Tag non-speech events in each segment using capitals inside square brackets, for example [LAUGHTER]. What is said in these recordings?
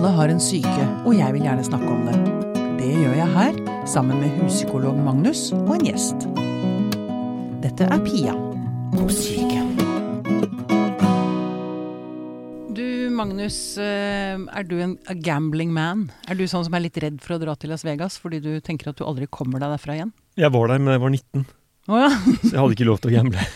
Alle har en syke, og jeg vil gjerne snakke om det. Det gjør jeg her, sammen med huspsykolog Magnus og en gjest. Dette er Pia på Syke. Du Magnus, eh, er du en gambling man? Er du sånn som er litt redd for å dra til Las Vegas fordi du tenker at du aldri kommer deg derfra igjen? Jeg var der, men jeg var 19, Å ja. [LAUGHS] så jeg hadde ikke lov til å gamble.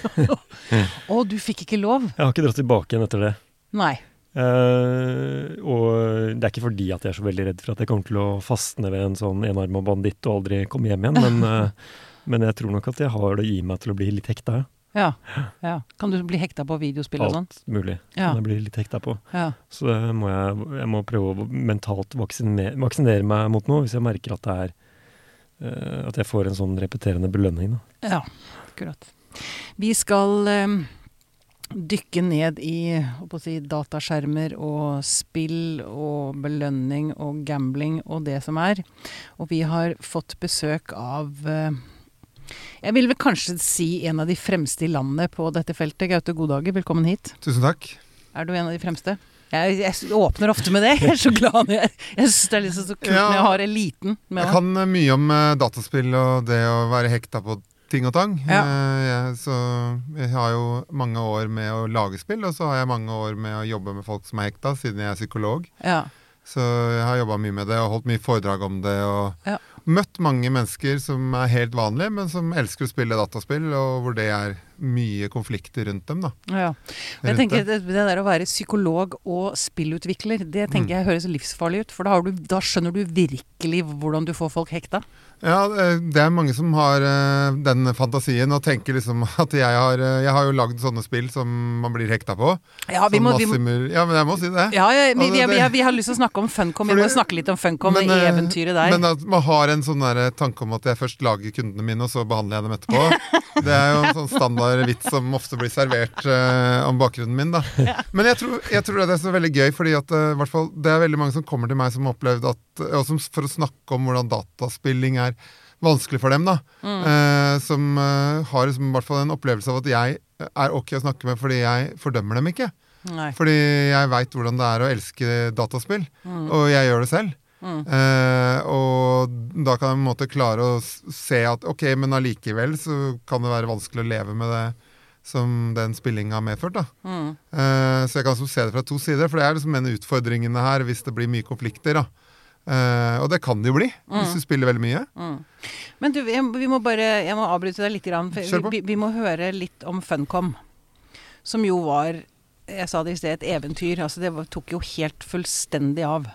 [LAUGHS] Å, du fikk ikke lov? Jeg har ikke dratt tilbake igjen etter det. Nei. Eh, og det er ikke fordi at jeg er så veldig redd for at jeg kommer til å fastne ved en sånn enarma banditt og aldri komme hjem igjen, men, uh, [LAUGHS] men jeg tror nok at jeg har det i meg til å bli litt hekta. Ja. ja. Kan du bli hekta på videospill og sånn? Alt mulig Ja. kan jeg bli litt hekta på. Ja. Så må jeg, jeg må prøve å mentalt vaksinere, vaksinere meg mot noe hvis jeg merker at det er uh, at jeg får en sånn repeterende belønning. Da. Ja, akkurat. Vi skal eh, dykke ned i si, dataskjermer og spill og belønning og gambling og det som er. Og vi har fått besøk av eh, jeg vil vel kanskje si en av de fremste i landet på dette feltet. Gaute Goddager, velkommen hit. Tusen takk. Er du en av de fremste? Jeg, jeg åpner ofte med det. Jeg er så glad jeg Jeg syns det er liksom så kult Ja. når jeg har eliten med Jeg kan eh, mye om eh, dataspill og det å være hekta på ting og tang. Ja. Eh, jeg, så jeg har jo mange år med å lage spill, og så har jeg mange år med å jobbe med folk som er hekta, siden jeg er psykolog. Ja. Så jeg har jobba mye med det og holdt mye foredrag om det. Og Ja. møtt mange mennesker som er helt vanlige, men som elsker å spille dataspill, og hvor det er mye konflikter rundt dem. da. Ja. Jeg tenker det. det, der å være psykolog og spillutvikler, det tenker jeg høres livsfarlig ut. For da, har du, da skjønner du virkelig hvordan du får folk hekta. Ja, eh, det er mange som har eh, den fantasien og tenker liksom [LAUGHS] at jeg har eh, Jeg har jo lagd sånne spill som man blir hekta på. Ja, vi må, vi må, ja, men jeg må si det. ja, ja, vi, vi, vi, har lyst til å snakke om Funcom. Vi må snakke litt om Funcom, men, i eventyret der. Men at man har en sånn tanke om at jeg først lager kundene mine, og så behandler jeg dem etterpå. [LAUGHS] Det er jo en sånn standard vits som ofte blir servert uh, om bakgrunnen min. da. [LAUGHS] Men jeg tror, jeg tror det er så veldig gøy, fordi at uh, det er veldig mange som kommer til meg som har opplevd at og som, For å snakke om hvordan dataspilling er vanskelig for dem, da. Mm. Eh, som eh, har liksom, i hvert fall en opplevelse av at jeg er ok å snakke med fordi jeg fordømmer dem ikke. Nei. Fordi jeg veit hvordan det er å elske dataspill, Mm. og jeg gjør det selv. Mm. Eh, og da kan jeg på en måte klare å se at ok, men allikevel så kan det være vanskelig å leve med det som den spillinga har medført. da. Mm. Eh, så jeg kan se det fra to sider, for det er liksom en av utfordringene her hvis det blir mye konflikter. da. Eh, og det kan det jo bli, hvis du spiller veldig mye. Mm. Men du, jeg, vi må bare, jeg må avbryte deg litt. Grann, for vi, vi må høre litt om Funcom. Som jo var, jeg sa det i sted, et eventyr. Altså det var, tok jo helt fullstendig av.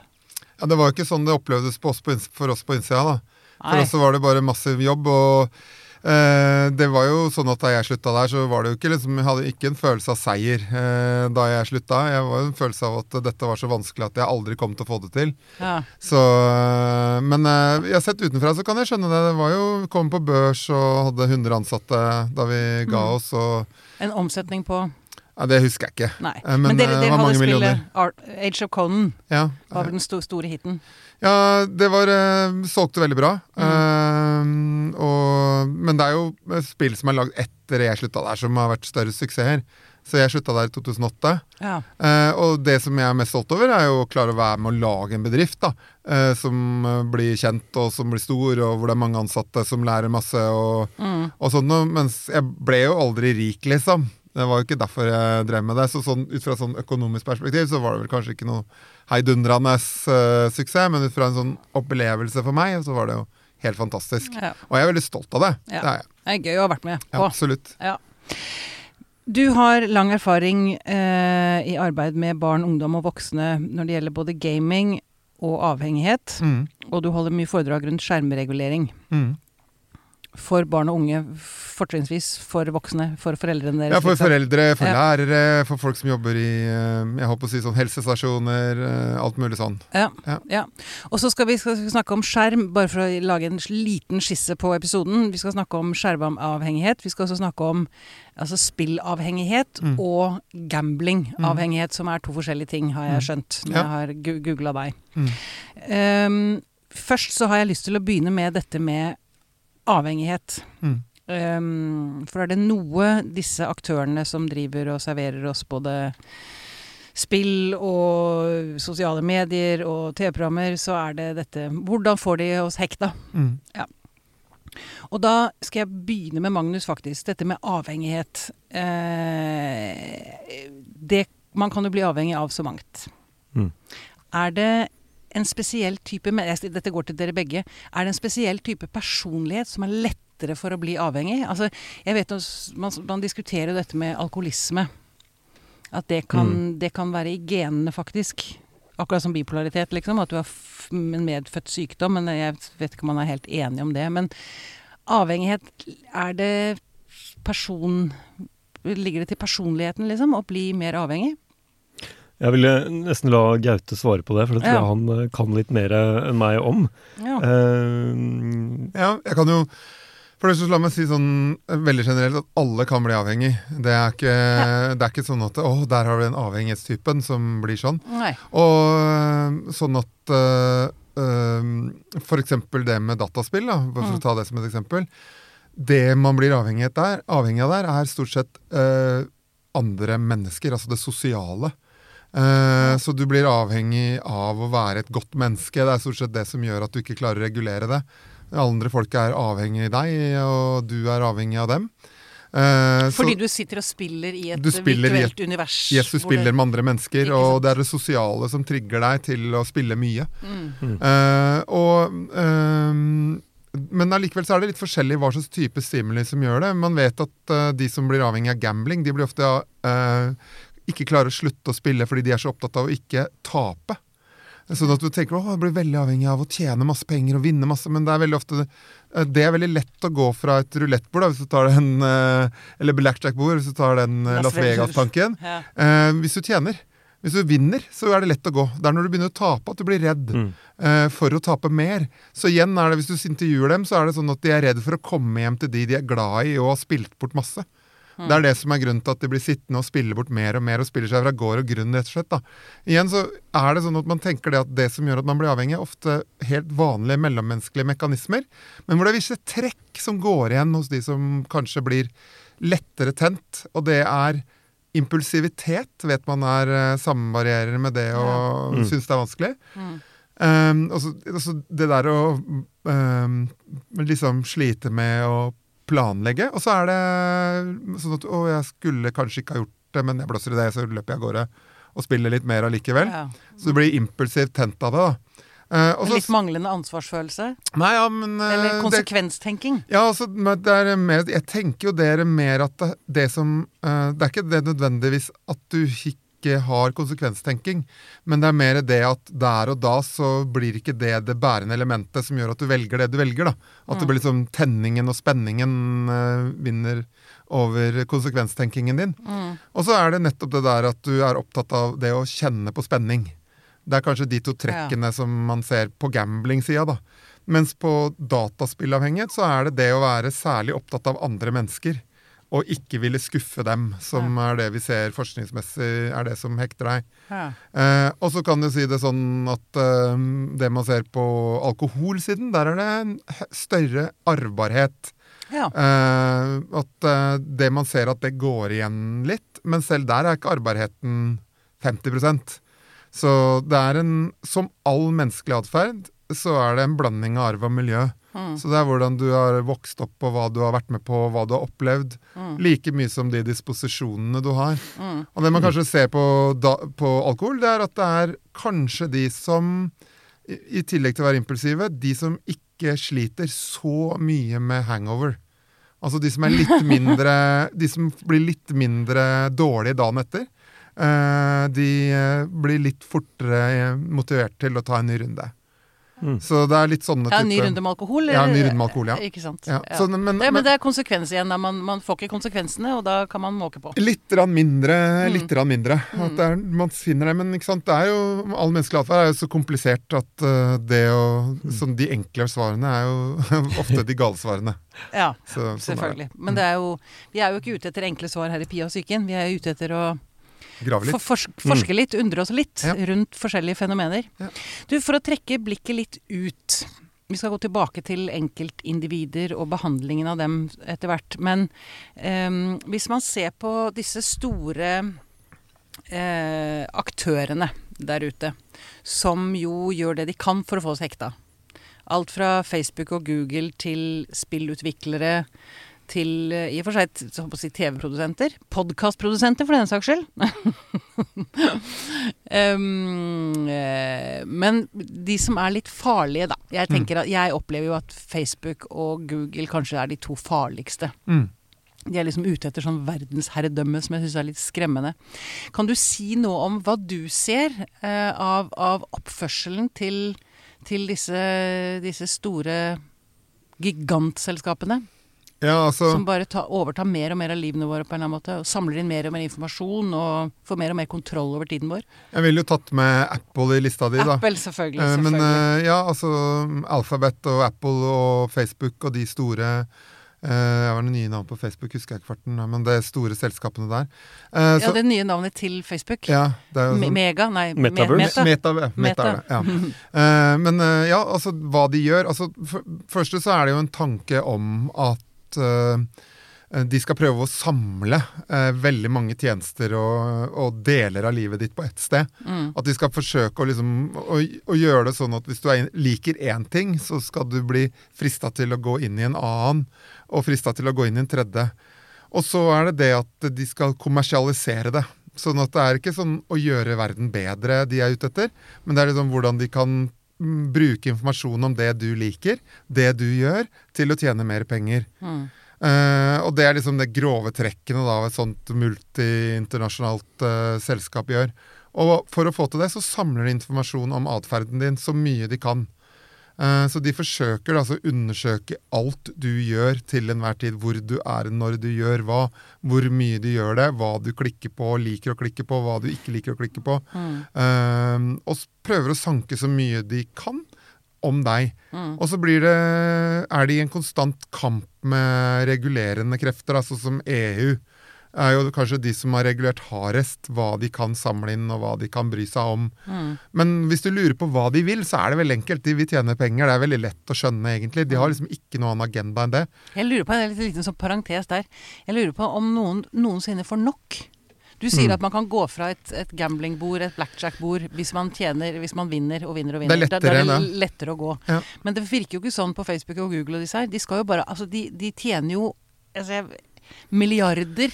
Ja, Det var jo ikke sånn det opplevdes på oss på, for oss på innsida. da. For Nei. oss var det bare massiv jobb. og det var jo sånn at Da jeg slutta der, så var det jo ikke liksom, jeg hadde ikke en følelse av seier eh, da jeg slutta. Jeg var en følelse av at dette var så vanskelig at jeg aldri kom til å få det til. Ja. Så, eh, men eh, jeg har sett utenfra, så kan jeg skjønne det. Det var jo kom på børs og hadde 100 ansatte da vi ga Mm. oss. og En omsetning på ja, Det husker jeg ikke. Nei. Men, men, dere, eh, det dere var hadde spillet. Age of Conan. Ja, var vel den store hiten. Ja, det var eh, solgte veldig bra. Mm. Eh, og, men det er jo spill som er lagd etter jeg slutta der, som har vært større suksesser. Så jeg slutta der i 2008. Ja. Eh, og det som jeg er mest stolt over, er jo å klare å være med å lage en bedrift da, eh, som blir kjent og som blir stor, og hvor det er mange ansatte som lærer masse. og, Mm. og sånn, Mens jeg ble jo aldri rik, liksom. Det var jo ikke derfor jeg drev med det. Så sånn, ut fra sånn økonomisk perspektiv så var det vel kanskje ikke noe heidundrende uh, suksess, men ut fra en sånn opplevelse for meg, så var det jo helt fantastisk. Ja. Og jeg er veldig stolt av det. Ja. Det er jeg. Det er gøy å ha vært med Ja, på. absolutt. Du har lang erfaring uh, i arbeid med barn, ungdom og voksne når det gjelder både gaming og avhengighet. Mm. Og du holder mye foredrag rundt skjermregulering. Mm. For barn og unge, fortrinnsvis for voksne, for foreldrene deres. Ja, for foreldre, for lærere, for folk som jobber i eh, jeg håper å si sånn helsestasjoner, eh, alt mulig sånn. Ja, Ja. ja. Og så skal vi snakke om skjerm, bare for å lage en liten skisse på episoden. Vi skal snakke om skjermavhengighet. Vi skal også snakke om altså spillavhengighet Mm. og gamblingavhengighet, som er to forskjellige ting, har jeg Mm. skjønt når Ja. jeg har googla deg. Mm. Um, først så har jeg lyst til å begynne med dette med avhengighet. Mm. Um, for er det noe disse aktørene som driver og serverer oss både spill og sosiale medier og TV-programmer, så er det dette Hvordan får de oss hekta? Mm. Og da skal jeg begynne med Magnus, faktisk. Dette med avhengighet. Eh, det, man kan jo bli avhengig av så mangt. Mm. Er det en spesiell type Dette går til dere begge. Er det en spesiell type personlighet som er lettere for å bli avhengig? Altså, jeg vet man, man diskuterer jo dette med alkoholisme. At det kan, det kan være i genene, faktisk. Akkurat som bipolaritet, liksom. At du har en medfødt sykdom. Men jeg vet ikke om man er helt enig om det. Men avhengighet, er det person Ligger det til personligheten, liksom, å bli mer avhengig? Jeg ville nesten la Gaute svare på det, for det tror Ja. jeg han eh, kan litt mer enn meg om. Ja. Uh, Ja, jeg kan jo For det første, La meg si sånn eh, veldig generelt at alle kan bli avhengig. Det er ikke, det er ikke sånn at å, der har vi den avhengighetstypen som blir sånn. Nei. Og sånn at uh, uh, For eksempel det med dataspill, da, for Mm. å ta det som et eksempel. Det man blir avhengig, der, avhengig av der, er stort sett uh, andre mennesker, altså det sosiale. Eh, Så du blir avhengig av å være et godt menneske. Det er stort sett det som gjør at du ikke klarer å regulere det. Andre folk er avhengig av deg, og du er avhengig av dem. Så- Fordi du sitter og spiller i et spiller virtuelt i et- univers. Yes, du spiller det- med andre mennesker, og det er det sosiale som trigger deg til å spille mye. Mm. Uh, og Men allikevel så er det litt forskjellig hva slags type stimuli som gjør det. Man vet at uh, de som blir avhengig av gambling, de blir ofte eh, ikke klarer å slutte å spille fordi de er så opptatt av å ikke tape. Sånn at du tenker at du blir veldig avhengig av å tjene masse penger og vinne masse, men det er veldig ofte eh, det er veldig lett å gå fra et rulettbord, hvis du tar den, eh, eller blackjack-bord, hvis du tar den eh, Las Vegas-tanken. Ja. Eh, hvis du tjener. Hvis du vinner, så er det lett å gå. Det er når du begynner å tape at du blir redd Mm. eh, for å tape mer. Så igjen er det, hvis du intervjuer dem, så er det sånn at de er redd for å komme hjem til de de er glad i og har spilt bort masse. Det er det som er grunnen til at de blir sittende og spille bort mer og mer og spiller seg fra gård og grunn, rett og slett. da. Igjen så er det sånn at man tenker det at det som gjør at man blir avhengig, er ofte helt vanlige mellommenneskelige mekanismer, men hvor det er visse trekk som går igjen hos de som kanskje blir lettere tent, og det er impulsivitet, vet man er eh, samvarierer med det og Ja. Mm. synes det er vanskelig. Mm. Um, og så altså det der å um, liksom slite med å planlegge. Og så er det sånn at å, jeg skulle kanskje ikke ha gjort det, men jeg blåser i det, så løper jeg av gårde og spiller litt mer allikevel. Ja. Så du blir impulsivt tent av det, da. Eh, også, litt manglende ansvarsfølelse? Nei, ja, men eh, Eller det- konsekvenstenking? ja, altså, det er mer, jeg tenker jo det er mer at det, det som eh, Det er ikke det nødvendigvis at du ikke har konsekvenstenking, men det er mer det at der og da så blir ikke det det bærende elementet som gjør at du velger det du velger. da. At det blir liksom tenningen og spenningen eh, vinner over konsekvenstenkingen din. Mm. Og så er det nettopp det der at du er opptatt av det å kjenne på spenning. Det er kanskje de to trekkene som man ser på gambling-sida, da. Mens på dataspillavhengighet så er det det å være særlig opptatt av andre mennesker. Og ikke ville skuffe dem, som er det vi ser forskningsmessig er det som hekter deg. Ja. Eh, og så kan du si det sånn at eh, det man ser på alkoholsiden, der er det en større arvbarhet. ja. Eh, at eh, det man ser at det går igjen litt, men selv der er ikke arvbarheten 50% Så det er en Som all menneskelig atferd, så er det en blanding av arv og miljø. Mm. Så det er hvordan du har vokst opp, og hva du har vært med på, og hva du har opplevd. Mm. Like mye som de disposisjonene du har. Mm. Og det man kanskje ser på, da, på alkohol, det er at det er kanskje de som, i, i tillegg til å være impulsive, de som ikke sliter så mye med hangover. Altså de som er [LAUGHS] mindre De som blir litt mindre dårlige dagen etter. eh, de eh, blir litt fortere motivert til å ta en ny runde. Mm. Så det er litt sånne Ja, ny runde med alkohol? Ja, ny eller- runde med alkohol, ja. Ikke sant. Ja, Ja. så, men, men, men det er konsekvens igjen. Da. Man, man får ikke konsekvensene, og da kan man måke på. Litt rann mindre, Mm. litt rann mindre. At det er, man finner det, men ikke sant? det er jo, all menneskelig atferd er jo så komplisert at eh, det å sånn, De enkle svarene er jo [LAUGHS] ofte de gale svarene. Ja, Så, sånn er selvfølgelig. Men det er jo, vi er jo ikke ute etter enkle svar her i Pia og psyken. Vi er ute etter å Grave litt. for, forsk, forske litt, undre oss litt Ja. rundt forskjellige fenomener. Ja. Du, For å trekke blikket litt ut Vi skal gå tilbake til enkeltindivider og behandlingen av dem etter hvert. Men um, hvis man ser på disse store uh, aktørene der ute som jo gjør det de kan for å få oss hekta. Alt fra Facebook og Google til spillutviklere til eh, i og for seg si, TV-produsenter. Podkastprodusenter, for den saks skyld. [LAUGHS] um, men de som er litt farlige, da. Jeg, tenker at, jeg opplever jo at Facebook og Google kanskje er de to farligste. Mm. De er liksom ute etter sånn verdensherredømme som jeg syns er litt skremmende. Kan du si noe om hva du ser eh, av, av oppførselen til, til disse, disse store gigantselskapene? Ja, altså Som bare ta, overtar mer og mer av livene våre på en eller annen måte. Og samler inn mer og mer informasjon og får mer og mer kontroll over tiden vår. Jeg ville jo tatt med Apple i lista di, da. Apple, selvfølgelig. selvfølgelig. Men eh, ja, altså Alphabet og Apple og Facebook og de store jeg Hva var det nye navnet på Facebook? Husker jeg ikke farten. Men det er store selskapene der. Eh, ja, så, det nye navnet til Facebook. ja, det er jo sånn Mega? Nei, Metaverse? Meta. Meta, meta, Meta. er det. Ja. [LAUGHS] Eh, men eh, ja, altså hva de gjør altså, for, Første så er det jo en tanke om at eh, de skal prøve å samle eh, veldig mange tjenester og, og deler av livet ditt på ett sted. Mm. At de skal forsøke å, liksom, å, å gjøre det sånn at hvis du er, liker én ting, så skal du bli frista til å gå inn i en annen, og frista til å gå inn i en tredje. Og så er det det at de skal kommersialisere det. Sånn at det er ikke sånn å gjøre verden bedre de er ute etter, men det er liksom hvordan de kan bruke informasjon om det du liker, det du gjør, til å tjene mer penger. Mm. Uh, og det er liksom det grove trekkene da et sånt multi-internasjonalt uh, selskap gjør. Og for å få til det, så samler de informasjon om atferden din så mye de kan. Eh, så de forsøker altså å undersøke alt du gjør til enhver tid. Hvor du er når du gjør hva, hvor mye du gjør det, hva du klikker på, liker å klikke på, hva du ikke liker å klikke på. Mm. Eh, og prøver å sanke så mye de kan om deg. Mm. Og så blir det, er de i en konstant kamp med regulerende krefter, altså som EU. Er jo kanskje de som har regulert hardest hva de kan samle inn og hva de kan bry seg om. Mm. Men hvis du lurer på hva de vil, så er det veldig enkelt. De vil tjene penger. Det er veldig lett å skjønne, egentlig. De har liksom ikke noen annen agenda enn det. Jeg lurer på en liten sånn parentes der. Jeg lurer på om noen noensinne får nok. Du sier Mm. at man kan gå fra et, et gamblingbord, et blackjack-bord, hvis man tjener, hvis man vinner og vinner og Det vinner. lettere, Da- da er det lettere å gå. Ja. Men det virker jo ikke sånn på Facebook og Google og disse her. De skal jo bare Altså, de, de tjener jo altså, jeg- milliarder.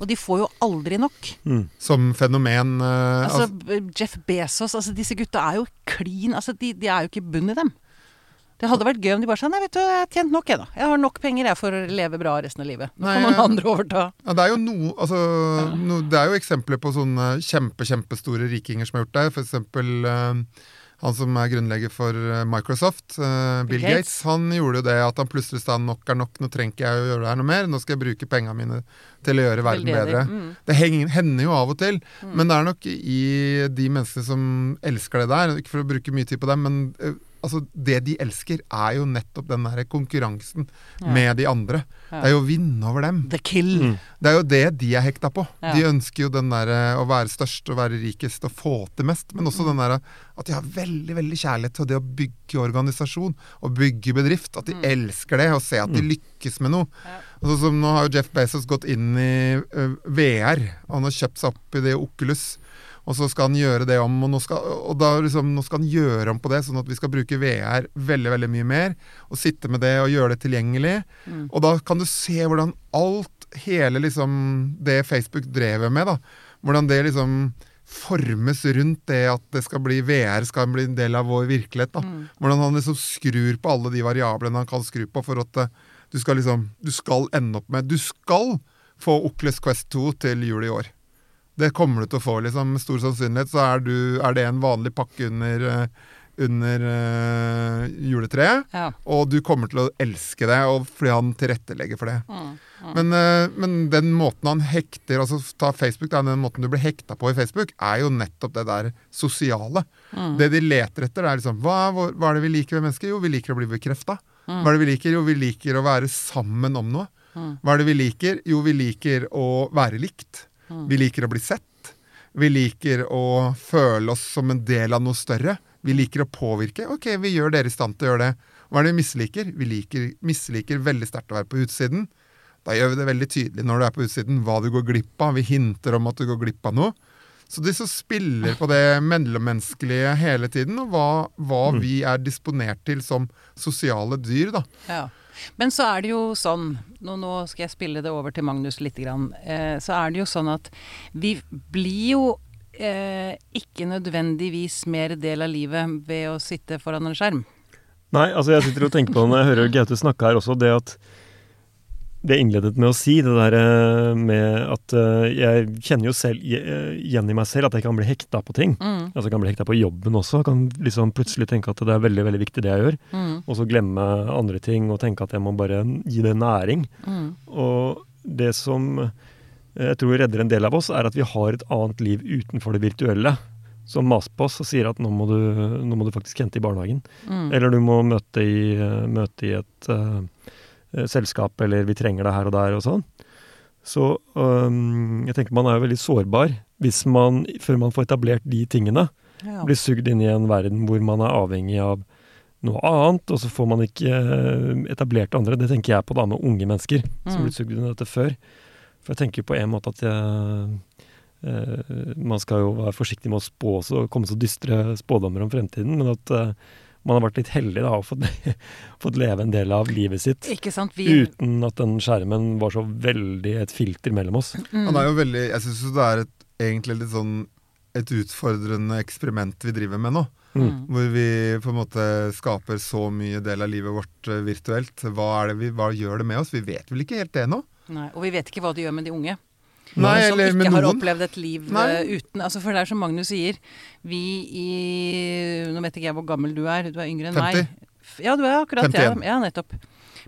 Og de får jo aldri nok. Mm. Som fenomen. uh, Altså, altså, Jeff Bezos, altså disse gutta er jo klin Altså, de, de er jo ikke bunn i dem. Det hadde vært gøy om de bare sa nei, vet du, jeg har tjent nok, jeg da. Jeg har nok penger jeg for å leve bra resten av livet. Nå Nei, kan noen andre overta. ja, det er jo no, altså, no, Det er jo eksempler på sånne kjempe, kjempestore rikinger som har gjort det. For eksempel eh, han som er grunnlegger for eh, Microsoft, uh, Bill Bill Gates. Han gjorde jo det at han plutselig sa nok er nok, nå trenger ikke jeg å gjøre det her noe mer, nå skal jeg bruke pengene mine til å gjøre verden bedre. Mm. Det henger, hender jo av og til, men det er nok i de menneskene som elsker det der, ikke for å bruke mye tid på dem, men eh, altså, det de elsker, er jo nettopp den der konkurransen Ja. med de andre. Ja. Det er jo å vinne over dem. The kill. Mm. Det er jo det de er hekta på. Ja. De ønsker jo den der eh, å være størst og være rikest og få til mest, men Mm. også den der at de har veldig veldig kjærlighet til det å bygge organisasjon og bygge bedrift. At de elsker det og se at de lykkes med noe. Mm. Ja. Og sånn som Nå har jo Jeff Bezos gått inn i uh, VR, og han har kjøpt seg opp i det Oculus. Og så skal han gjøre det om, og nå skal, og da liksom, nå skal han gjøre om på det, sånn at vi skal bruke VR veldig veldig mye mer. Og sitte med det og gjøre det tilgjengelig. Mm. Og da kan du se hvordan alt, hele liksom det Facebook drever med, da, hvordan det liksom formes rundt det at det skal bli VR skal bli en del av vår virkelighet. da. Mm. Hvordan han liksom skrur på alle de variablene han kan skru på for at eh, du skal liksom Du skal ende opp med Du skal få Oculus Quest 2 til jul i år. Det kommer du til å få, liksom. Med stor sannsynlighet så er, du, er det en vanlig pakke under, eh, under uh, juletreet. Ja. Og du kommer til å elske det, og fordi han tilrettelegger for det. Mm. Mm. Men, uh, men den måten han hekter altså Ta Facebook, da, den måten du blir hekta på i Facebook, er jo nettopp det der sosiale. Mm. Det de leter etter, er liksom hva, hva er det vi liker ved mennesker? Jo, vi liker å bli bekrefta. Mm. Hva er det vi liker? Jo, vi liker å være sammen om noe. Mm. Hva er det vi liker? Jo, vi liker å være likt. Mm. Vi liker å bli sett. Vi liker å føle oss som en del av noe større. Vi liker å påvirke. Ok, vi gjør dere i stand til å gjøre det. Hva er det vi misliker? Vi liker, misliker veldig sterkt å være på utsiden. Da gjør vi det veldig tydelig når du er på utsiden, hva du går glipp av. Vi hinter om at du går glipp av noe. Så som spiller på det mellommenneskelige hele tiden, og hva, hva Mm. vi er disponert til som sosiale dyr, da. Ja. Men så er det jo sånn, nå, nå skal jeg spille det over til Magnus litt, grann, eh, så er det jo sånn at vi blir jo eh, ikke nødvendigvis mer del av livet ved å sitte foran en skjerm. Nei, altså jeg sitter og tenker på det når jeg hører Gaute snakke her også, det at det jeg innledet med å si, det der eh, med at eh, jeg kjenner jo selv eh, igjen i meg selv at jeg kan bli hekta på ting. Mm, Altså jeg kan bli hekta på jobben også. Jeg Kan liksom plutselig tenke at det er veldig veldig viktig det jeg gjør. mm, Og så glemme andre ting og tenke at jeg må bare gi det næring. mm, Og det som jeg tror redder en del av oss, er at vi har et annet liv utenfor det virtuelle. Som maser på oss og sier at nå må du, nå må du faktisk hente i barnehagen. mm. Eller du må møte i, møte i et eh, selskap, eller vi trenger deg her og der og sånn. Så øhm, jeg tenker man er jo veldig sårbar hvis man, før man får etablert de tingene, Ja. blir sugd inn i en verden hvor man er avhengig av noe annet, og så får man ikke eh, etablert andre. Det tenker jeg på da med unge mennesker som Mm. blir sugd inn i dette før. For jeg tenker på en måte at jeg, eh, man skal jo være forsiktig med å spå og komme så dystre spådommer om fremtiden, men at eh, man har vært litt heldig da, og fått, [LAUGHS] fått leve en del av livet sitt Ikke sant? Vi, uten at den skjermen var så veldig et filter mellom oss. mm, det er jo veldig Jeg syns det er et, egentlig litt sånn et utfordrende eksperiment vi driver med nå. mm. Hvor vi på en måte skaper så mye del av livet vårt eh, virtuelt. Hva, er det vi, hva gjør det med oss? Vi vet vel ikke helt det nå. Nei, og vi vet ikke hva det gjør med de unge. Nei, som ikke har opplevd et liv Nei. eh, uten altså For det er som Magnus sier, vi i Nå vet ikke jeg hvor gammel du er, du er yngre enn 50. meg. 50? Ja, du er akkurat 51. ja, nettopp.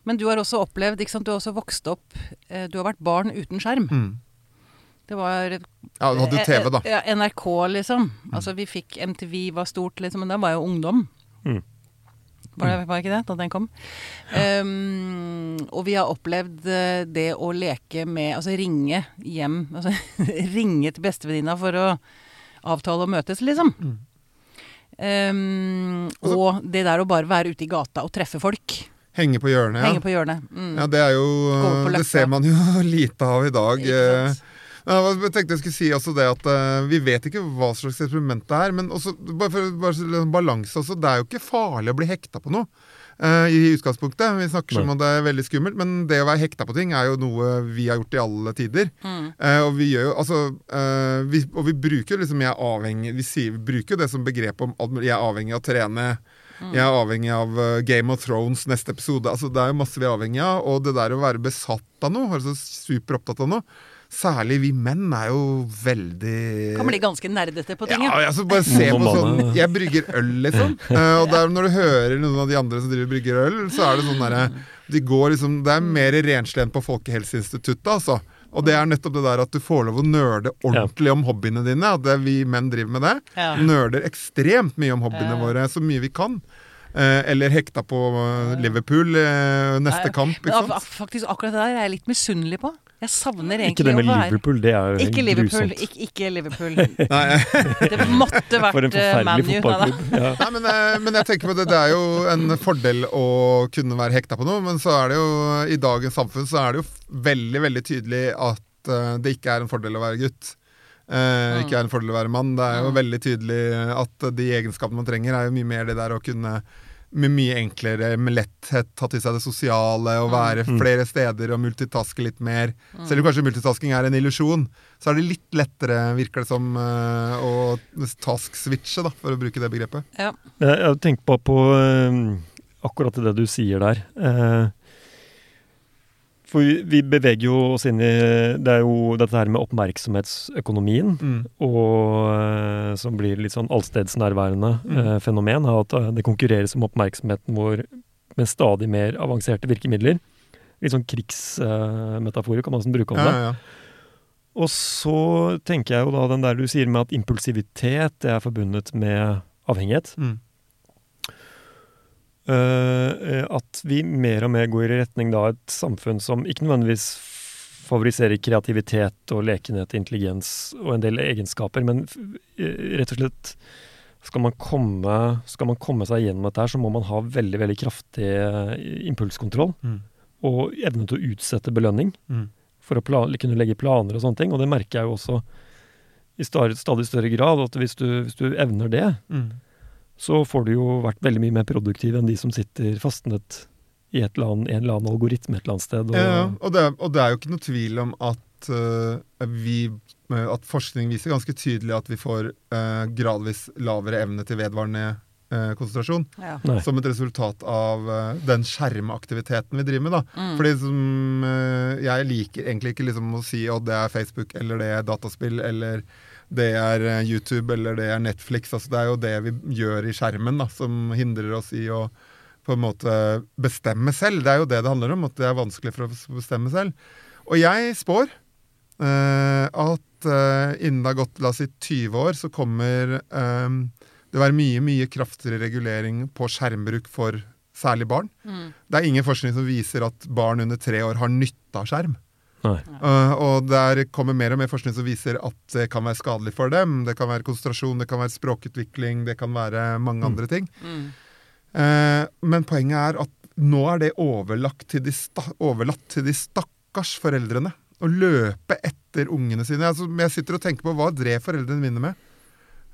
Men du har også opplevd, ikke sant, du har også vokst opp eh, Du har vært barn uten skjerm. Mm. Det var Ja, du hadde TV, da. NRK, liksom. Altså vi fikk MTV var stort, liksom, men da var jeg jo ungdom. Mm. Var det var ikke det da den kom? Um, og vi har opplevd eh, det å leke med Altså ringe hjem altså, [LAUGHS] Ringe til bestevenninna for å avtale å møtes, liksom. Mm. Um, og det der å bare være ute i gata og treffe folk. Henge på hjørnet, ja. Henge på hjørnet. Mm. ja. Det er jo Det ser man jo [LAUGHS] lite av i dag. Ikke eh. sant? Ja, jeg tenkte jeg skulle si også det at uh, vi vet ikke hva slags eksperiment det er. Men også, bare for bare balanse også, det er jo ikke farlig å bli hekta på noe. eh, I utgangspunktet. Vi snakker som om det er veldig skummelt, men det å være hekta på ting er jo noe vi har gjort i alle tider. Mm. Eh, og vi gjør jo altså eh, vi, Og vi bruker jo liksom jeg er avhengig Vi sier, vi bruker jo det som begrep om at jeg er avhengig av å trene. Mm. Jeg er avhengig av Game of Thrones neste episode. Altså Det er jo masse vi er avhengig av. Og det der å være besatt av noe, altså super opptatt av noe Særlig vi menn er jo veldig Kan bli ganske nerdete på ting, ja, ja. altså bare se på sånn Jeg brygger øl, liksom. [LAUGHS] Eh, og der, når du hører noen av de andre som driver brygger øl, så er det sånn derre De liksom Det er mer renslig på Folkehelseinstituttet, altså. Og det er nettopp det der at du får lov å nerde ordentlig om hobbyene dine. At vi menn driver med det. Ja. Nerder ekstremt mye om hobbyene våre, så mye vi kan. Eh, eller hekta på eh, Liverpool eh, neste Nei, kamp, ikke sant. faktisk akkurat det der er jeg litt misunnelig på. Jeg savner egentlig Ikke det med Liverpool, det er jo Ikke Liverpool. grusomt. Ikke, ikke Liverpool. [LAUGHS] Det måtte For vært en forferdelig U. Da. fotballklubb. [LAUGHS] Ja. Nei, men, men jeg tenker på det, det er jo en fordel å kunne være hekta på noe, men så er det jo i dagens samfunn så er det jo veldig, veldig tydelig at det ikke er en fordel å være gutt. Eh, Ikke er en fordel å være mann. Det er jo Mm. veldig tydelig at de egenskapene man trenger, er jo mye mer det der å kunne med mye enklere, med letthet ta til seg det sosiale og være Mm. flere steder og multitaske litt mer. Mm. Selv om kanskje multitasking er en illusjon, så er det litt lettere, virker det som, eh, å task-switche, da, for å bruke det begrepet. Ja. Jeg jeg tenker på, på eh, akkurat det du sier der. Eh, For vi, vi beveger jo oss inn i Det er jo dette her med oppmerksomhetsøkonomien. Mm. Og eh, som blir litt sånn allstedsnærværende Mm. eh, fenomen. At eh, det konkurreres om oppmerksomheten vår med stadig mer avanserte virkemidler. Litt sånn krigsmetaforer kan man nesten bruke om Ja, det. ja, ja. Og så tenker jeg jo da den der du sier med at impulsivitet er forbundet med avhengighet. Mm. Eh, at vi mer og mer går i retning da et samfunn som ikke nødvendigvis favoriserer kreativitet og lekenhet, intelligens og en del egenskaper, men eh, rett og slett skal man, komme, skal man komme seg gjennom dette, her, så må man ha veldig veldig kraftig impulskontroll Mm. og evne til å utsette belønning Mm. for å kunne legge planer og sånne ting. Og det merker jeg jo også i stadig større grad. At hvis du, hvis du evner det, Mm. Så får du jo vært veldig mye mer produktiv enn de som sitter fastnet i et eller annet, en eller annen algoritme et eller annet sted. Og, Ja, og det, er- og det er jo ikke noe tvil om at uh, vi At forskning viser ganske tydelig at vi får uh, gradvis lavere evne til vedvarende eh, konsentrasjon. Ja. Som et resultat av eh, den skjermaktiviteten vi driver med. da. Mm. Fordi som, eh, Jeg liker egentlig ikke liksom å si at det er Facebook, eller det er dataspill, eller det er eh, YouTube, eller det er Netflix. altså Det er jo det vi gjør i skjermen da, som hindrer oss i å på en måte bestemme selv. Det er jo det det handler om, at det er vanskelig for oss å bestemme selv. Og jeg spår eh, at eh, innen det har gått la oss si 20 år, så kommer eh, det være mye mye kraftigere regulering på skjermbruk for særlig barn. Mm. Det er ingen forskning som viser at barn under tre år har nytte av skjerm. Eh, og der kommer mer og mer forskning som viser at det kan være skadelig for dem. Det kan være konsentrasjon, det kan være språkutvikling, det kan være mange Mm. andre ting. Mm. Uh, men poenget er at nå er det overlagt til de sta overlatt til de stakkars foreldrene. Å løpe etter ungene sine. Altså, jeg sitter og tenker på hva drev foreldrene mine med.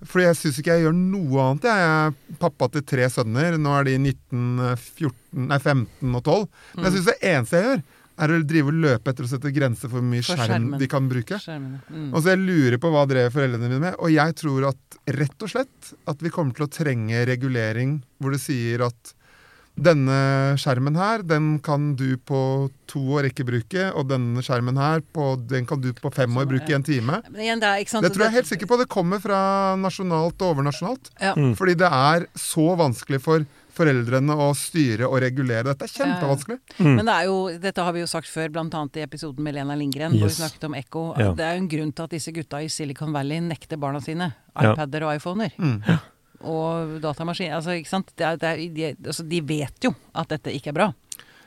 Fordi jeg syns ikke jeg gjør noe annet. Jeg er pappa til tre sønner. Nå er de 19, 14, nei, 15 og 12. Men jeg syns det eneste jeg gjør, er å drive og løpe etter å sette grenser for hvor mye For skjerm de kan bruke. Mm. Og så jeg lurer på hva drev foreldrene mine med. Og jeg tror at rett og slett at vi kommer til å trenge regulering hvor det sier at denne skjermen her, den kan du på to år ikke bruke, og denne skjermen her, på, den kan du på fem år bruke i en time. Igjen, Det tror jeg helt sikker på. Det kommer fra nasjonalt og overnasjonalt. Ja. Mm. Fordi det er så vanskelig for foreldrene å styre og regulere. Dette er kjempevanskelig. Mm. Men det er jo, dette har vi jo sagt før, bl.a. i episoden med Lena Lindgren, hvor vi snakket om ekko. Ja. Det er jo en grunn til at disse gutta i Silicon Valley nekter barna sine Ja. iPader og iPhoner. Mm. Og datamaskiner. Altså, ikke sant? Det er, det er, de, altså, de vet jo at dette ikke er bra.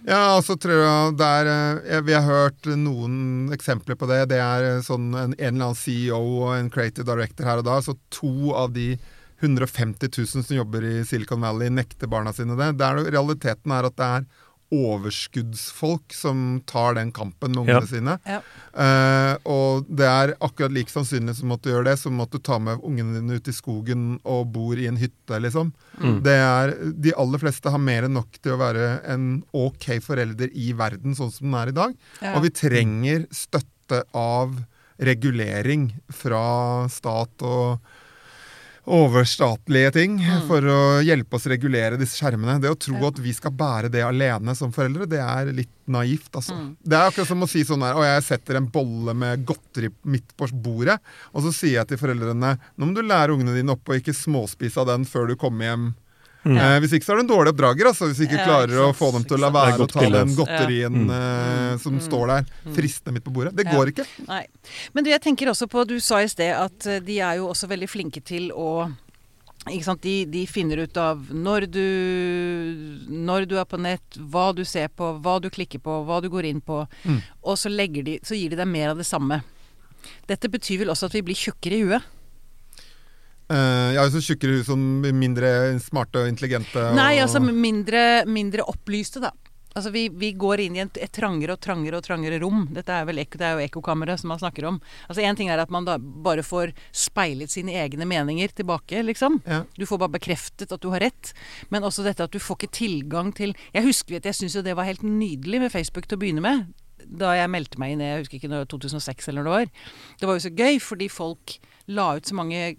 Ja, altså tror jeg der eh, Vi har hørt noen eksempler på det. Det er eh, sånn en, en eller annen CEO og en creative director her og da. Så to av de 150 000 som jobber i Silicon Valley, nekter barna sine det. Der realiteten er at det er overskuddsfolk som tar den kampen med ungene Ja. sine. Ja. Eh, og det er akkurat like sannsynlig som at du gjør det, som at du tar med ungene dine ut i skogen og bor i en hytte, liksom. Mm. Det er, de aller fleste har mer enn nok til å være en ok forelder i verden sånn som den er i dag. Ja. Og vi trenger støtte av regulering fra stat og overstatlige ting Mm. for å hjelpe oss regulere disse skjermene. Det å tro at vi skal bære det alene som foreldre, det er litt naivt, altså. Mm. Det er akkurat som å si sånn her Å, jeg setter en bolle med godteri midt på bordet, og så sier jeg til foreldrene Nå må du lære ungene dine opp å ikke småspise av den før du kommer hjem. Mm. Eh, hvis ikke så er du en dårlig oppdrager, altså. Hvis ikke Ja, klarer ikke å få dem til å la være å ta den godterien Ja. eh, som Mm. står der, fristende midt på bordet. Det Ja. går ikke. Nei. Men du, jeg tenker også på Du sa i sted at eh, de er jo også veldig flinke til å ikke sant? De, de finner ut av når du, når du er på nett, hva du ser på, hva du klikker på, hva du går inn på. Mm. Og så, de, så gir de deg mer av det samme. Dette betyr vel også at vi blir tjukkere i huet? Har jo så tjukkere hus som mindre smarte og intelligente. Og, Nei, altså mindre, mindre opplyste, da. Altså vi, vi går inn i et, et trangere og trangere og trangere rom. Dette er, vel, det er jo ekkokammeret som man snakker om. Altså Én ting er at man da bare får speilet sine egne meninger tilbake, liksom. Ja. Du får bare bekreftet at du har rett. Men også dette at du får ikke tilgang til Jeg husker at jeg syns jo det var helt nydelig med Facebook til å begynne med. Da jeg meldte meg inn jeg husker ikke når 2006 eller noe var. Det var jo så gøy fordi folk la ut så mange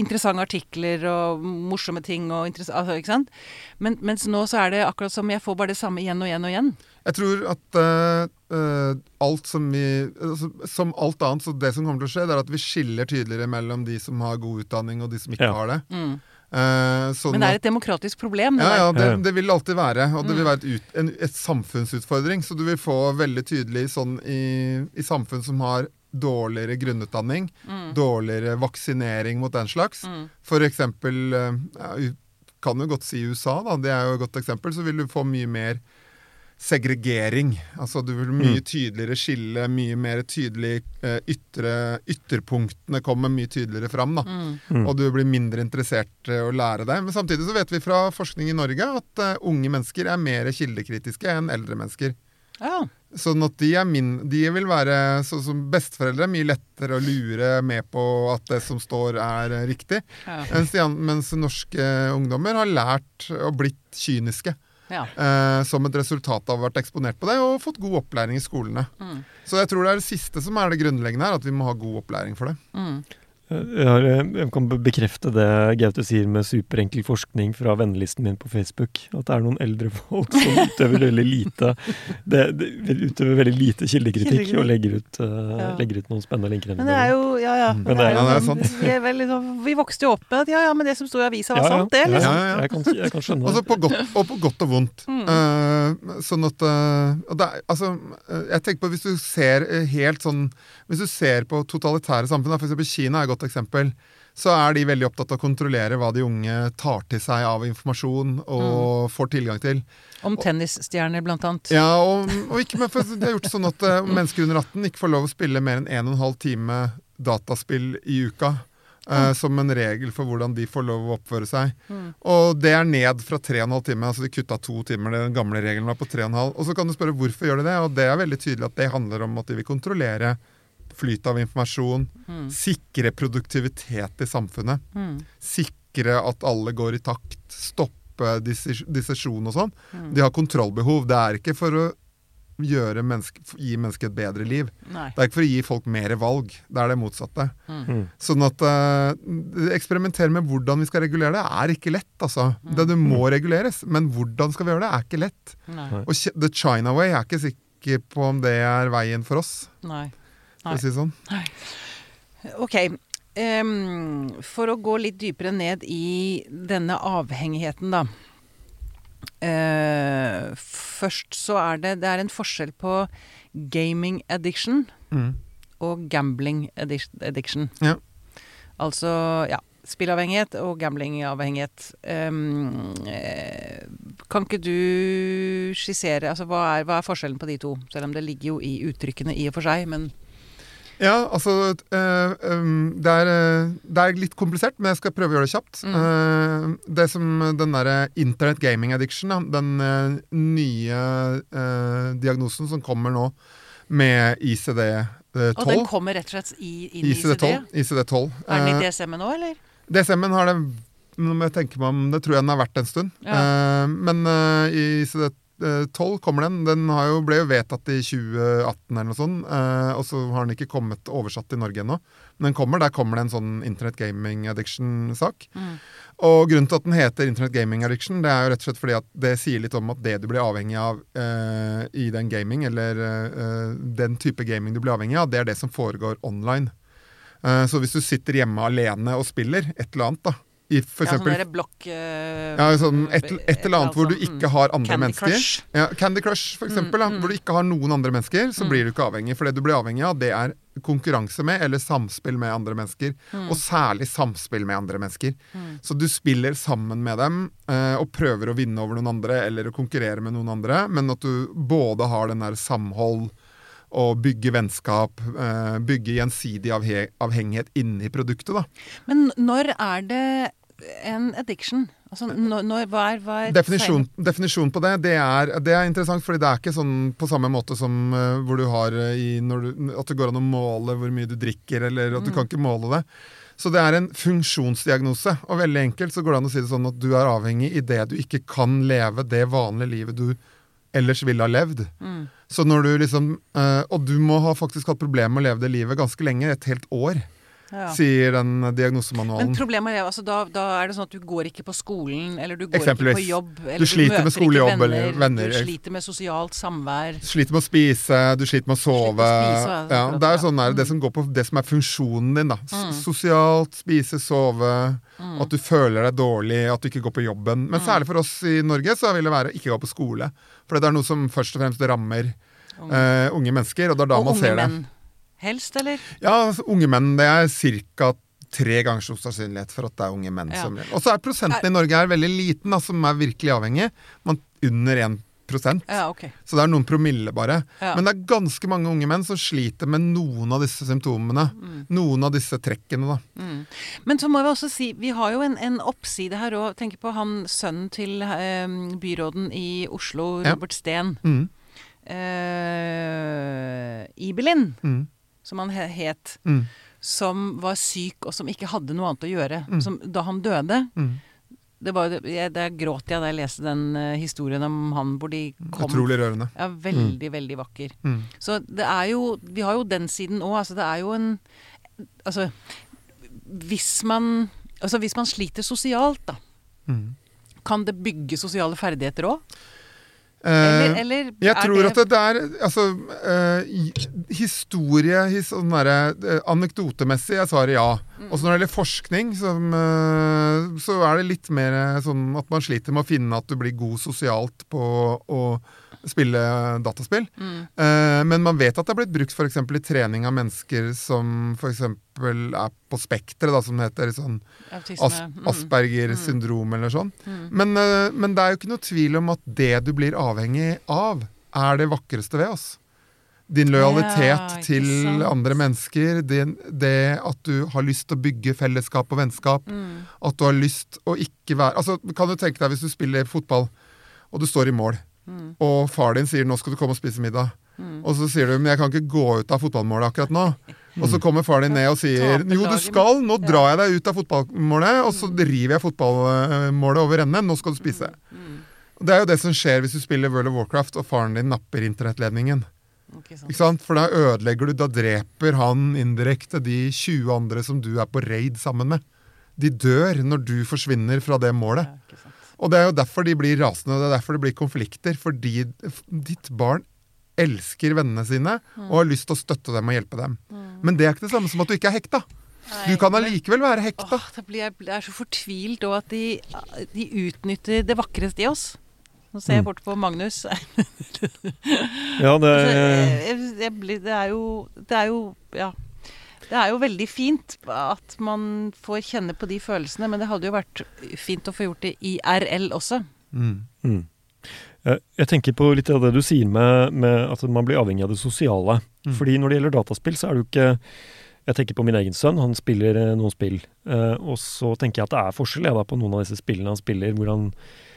interessante artikler og morsomme ting og altså, ikke sant? Men, mens nå så er det akkurat som jeg får bare det samme igjen og igjen og igjen. Jeg tror at eh, eh, alt som vi altså, Som alt annet, så det som kommer til å skje, det er at vi skiller tydeligere mellom de som har god utdanning og de som ikke Ja. har det. Mm. Uh, sånn Men det er et demokratisk problem. Det Ja, ja, det, det vil alltid være. Og det vil Mm. være et, ut, en, et samfunnsutfordring. Så du vil få veldig tydelig sånn i, i samfunn som har dårligere grunnutdanning, Mm. dårligere vaksinering mot den slags. Mm. For eksempel eh, ja, kan jo godt si USA, da. Det er jo et godt eksempel. Så vil du få mye mer segregering. Altså du vil mye Mm. tydeligere skille, mye mer tydelig eh, ytre, Ytterpunktene kommer mye tydeligere fram, da. Mm. Mm. Og du blir mindre interessert i å lære det. Men samtidig så vet vi fra forskning i Norge at eh, unge mennesker er mer kildekritiske enn eldre mennesker. Ja. Sånn at de, min, de vil være så, som besteforeldre. Mye lettere å lure med på at det som står, er riktig. Ja. Mens, de, mens norske ungdommer har lært og blitt kyniske. ja. Eh, som et resultat av å ha vært eksponert på det og fått god opplæring i skolene. Mm. Så jeg tror det er det siste som er det grunnleggende her, at vi må ha god opplæring for det. Mm. Jeg, eh, jeg kan bekrefte det Gaute sier med superenkel forskning fra vennelisten min på Facebook. At det er noen eldre folk som [LAUGHS] utøver veldig lite det, det, utøver veldig lite kildekritikk og legger ut, uh, Ja. legger ut noen spennende linker. Men det er jo Ja, ja. Men det er- Ja, det er sant. Vi, er veldig sånn- vi vokste jo opp med at ja, ja, men det som sto i avisa, var Ja, ja. sant, det. Liksom. Ja, ja, ja. Jeg, kan, jeg kan skjønne Altså på godt, og på godt og vondt. Mm. Uh, sånn at uh, og det er, Altså, jeg tenker på hvis du ser helt sånn Hvis du ser på totalitære samfunn, f.eks. for eksempel Kina er et godt eksempel, så er de veldig opptatt av å kontrollere hva de unge tar til seg av informasjon Mm. og får tilgang til. Om tennisstjerner, blant annet. Ja, og, og ikke men for De har gjort sånn at eh, [LAUGHS] mennesker under 18 ikke får lov å spille mer enn 1 12 time dataspill i uka. eh, Som en regel for hvordan de får lov å oppføre seg. Mm. Og det er ned fra 3,5 timer. Altså de kutta to timer. Den gamle regelen var på 3,5. Og så kan du spørre hvorfor gjør de det, og det er veldig tydelig at det handler om at de vil kontrollere flyt av informasjon, Mm. sikre produktivitet i samfunnet, Mm. sikre at alle går i takt, stoppe dissesjon og sånn. Mm. De har kontrollbehov. Det er ikke for å gjøre menneske, gi mennesket et bedre liv. Nei. Det er ikke for å gi folk mer valg. Det er det motsatte. Mm. Mm. Sånn at uh, Eksperimentere med hvordan vi skal regulere det, er ikke lett. altså. Mm. Det, det må reguleres, men hvordan skal vi gjøre det, er ikke lett. Nei. Og The China Way er ikke sikker på om det er veien for oss. Nei. For å si det sånn. Ok. Um, for å gå litt dypere ned i denne avhengigheten, da. Uh, først så er det Det er en forskjell på gaming addiction Mm. og gambling addiction. Ja. Altså, ja. Spillavhengighet og gamblingavhengighet. Um, kan ikke du skissere altså, hva, er, hva er forskjellen på de to? Selv om det ligger jo i uttrykkene i og for seg, men Ja, altså øhm, det, er, øh, det er litt komplisert, men jeg skal prøve å gjøre det kjapt. Mm. Eh, det som den derre internet gaming addiction, den nye diagnosen som kommer nå med ICD-12 Og den kommer rett og slett i, inn i ICD? ICD-12. ICD-12. Er den i DSM-en nå, eller? DSM-en har det nå må jeg tenke meg om, Det tror jeg den har vært en stund. Ja. Eh, men eh, i ICD-12 kommer den. Den har jo, ble jo vedtatt i 2018 eller noe sånt. eh, og så har den ikke kommet oversatt til Norge ennå. Men den kommer, der kommer det en sånn Internet Gaming Addiction-sak. Mm. Og grunnen til at den heter Internet Gaming Addiction, det er jo rett og slett fordi at det sier litt om at det du blir avhengig av eh, i den gaming, eller eh, den type gaming du blir avhengig av, det er det som foregår online. Eh, så hvis du sitter hjemme alene og spiller et eller annet, da, i for Ja, sånn eksempel blokk uh, ja, sånn et, et eller annet hvor du sånn, ikke har andre Candy mennesker. Crush. Ja, Candy Crush, for eksempel. Mm, mm. Hvor du ikke har noen andre mennesker, så Mm. blir du ikke avhengig. For det du blir avhengig av, det er konkurranse med eller samspill med andre mennesker. Mm. Og særlig samspill med andre mennesker. Mm. Så du spiller sammen med dem uh, og prøver å vinne over noen andre eller å konkurrere med noen andre, men at du både har den der samhold og bygge vennskap, eh, bygge gjensidig avhe avhengighet inni produktet. da. Men når er det en addiction? Altså, når, når, hva er, hva er Definisjon, definisjon på det, det er, det er interessant, fordi det er ikke sånn på samme måte som eh, hvor du har eh, i når du, At det går an å måle hvor mye du drikker, eller at du Mm. kan ikke måle det. Så det er en funksjonsdiagnose, og veldig enkelt så går det an å si det sånn at du er avhengig i det du ikke kan leve det vanlige livet du ellers ville ha levd. Mm. Så når du liksom eh, Og du må ha faktisk hatt problemer med å leve det livet ganske lenge, et helt år, Ja. sier den diagnosemanualen. Men problemet er altså, da, da er det sånn at du går ikke på skolen, eller du går ikke på jobb, eller Du sliter med møter skole, ikke eller venner, venner. Du sliter med sosialt samvær. Du sliter med å spise, du sliter med å sove. med å spise, ja, ja, det er sånn der, det Mm. som går på det som er funksjonen din. da. Mm. Sosialt, spise, sove, Mm. at du føler deg dårlig, at du ikke går på jobben. Men Mm. særlig for oss i Norge så vil det være ikke gå på skole. For det er noe som først og fremst rammer Unge, uh, unge mennesker, og det er da og man unge menn. det. Helst, eller? Ja, altså, unge menn, det er ca. tre ganger så sannsynlighet for at det er unge menn Ja. som Og så er prosenten i Norge her veldig liten, da, som er virkelig avhengig. Man, under 1 Ja, okay. Så det er noen promille, bare. Ja. Men det er ganske mange unge menn som sliter med noen av disse symptomene. Mm. Noen av disse trekkene, da. Mm. Men så må vi også si, vi har jo en, en oppside her òg. Tenk på han sønnen til eh, byråden i Oslo, Ja. Robert Steen. Mm. eh, Ibelin, Mm. Som han het, Mm. som var syk og som ikke hadde noe annet å gjøre. Mm. Som, da han døde Mm. det var, jeg, Der gråt jeg da jeg leste den uh, historien om han hvor de kom Utrolig rørende. Ja, veldig, veldig vakker. Mm. Så det er jo Vi har jo den siden òg. Altså, det er jo en Altså, hvis man Altså, hvis man sliter sosialt, da, Mm. kan det bygge sosiale ferdigheter òg? Eh, Eller, eller Jeg tror at det, er Altså, eh, historie, his, sånn der, eh, anekdotemessig er svaret ja. Mm. Og så når det gjelder forskning, som, så er det litt mer sånn at man sliter med å finne at du blir god sosialt på å spille dataspill. Mm. Eh, men man vet at det er blitt brukt f.eks. i trening av mennesker som f.eks. er på spekteret, som det heter. Sånn. As Asperger syndrom syndrom eller sånn. mm. Men, eh, men det er jo ikke noe tvil om at det du blir avhengig av, er det vakreste ved oss. Din lojalitet Ja, til sant. andre mennesker, det, det at du har lyst til å bygge fellesskap og vennskap, Mm. at du har lyst å ikke være Altså, Kan du tenke deg hvis du spiller fotball, og du står i mål, Mm. og far din sier 'nå skal du komme og spise middag', Mm. og så sier du 'men jeg kan ikke gå ut av fotballmålet akkurat nå'. Og så kommer far din ned og sier 'jo, du skal, nå drar jeg deg ut av fotballmålet', og så river jeg fotballmålet over ende, nå skal du spise. Mm. Og Det er jo det som skjer hvis du spiller World of Warcraft og faren din napper internettledningen. Ikke sant. Ikke sant? For da ødelegger du, da dreper han indirekte de 20 andre som du er på raid sammen med. De dør når du forsvinner fra det målet. Og det er jo derfor de blir rasende, og det er derfor det blir konflikter. Fordi ditt barn elsker vennene sine og har lyst til å støtte dem og hjelpe dem. Men det er ikke det samme som at du ikke er hekta. Du kan allikevel være hekta. Åh, det blir, jeg er så fortvilt òg at de, de utnytter det vakreste i oss. Nå ser jeg Mm. bort på Magnus. [LAUGHS] Ja, det Altså, jeg, jeg blir, det er jo Det er jo Ja. Det er jo veldig fint at man får kjenne på de følelsene, men det hadde jo vært fint å få gjort det IRL også. Mm. Mm. Jeg jeg tenker på litt av det du sier med, med at man blir avhengig av det sosiale. Mm. Fordi når det gjelder dataspill, så er det jo ikke Jeg tenker på min egen sønn, han spiller eh, noen spill. Eh, og så tenker jeg at det er forskjell jeg, da, på noen av disse spillene han spiller, hvor han eh,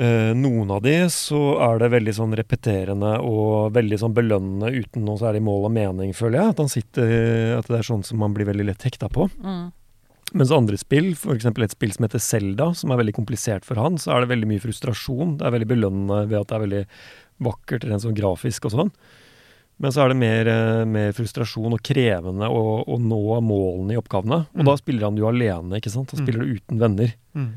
Noen av de så er det veldig sånn repeterende og veldig sånn belønnende uten noe særlig mål og mening, føler jeg. At han sitter At det er sånn som man blir veldig lett hekta på. Mm. Mens andre spill, f.eks. et spill som heter Selda, som er veldig komplisert for han, så er det veldig mye frustrasjon. Det er veldig belønnende ved at det er veldig vakkert rent sånn grafisk og sånn. Men så er det mer, eh, mer frustrasjon og krevende å, å nå målene i oppgavene. Og Mm. da spiller han jo alene, ikke sant. Da Mm. spiller du uten venner. Mm.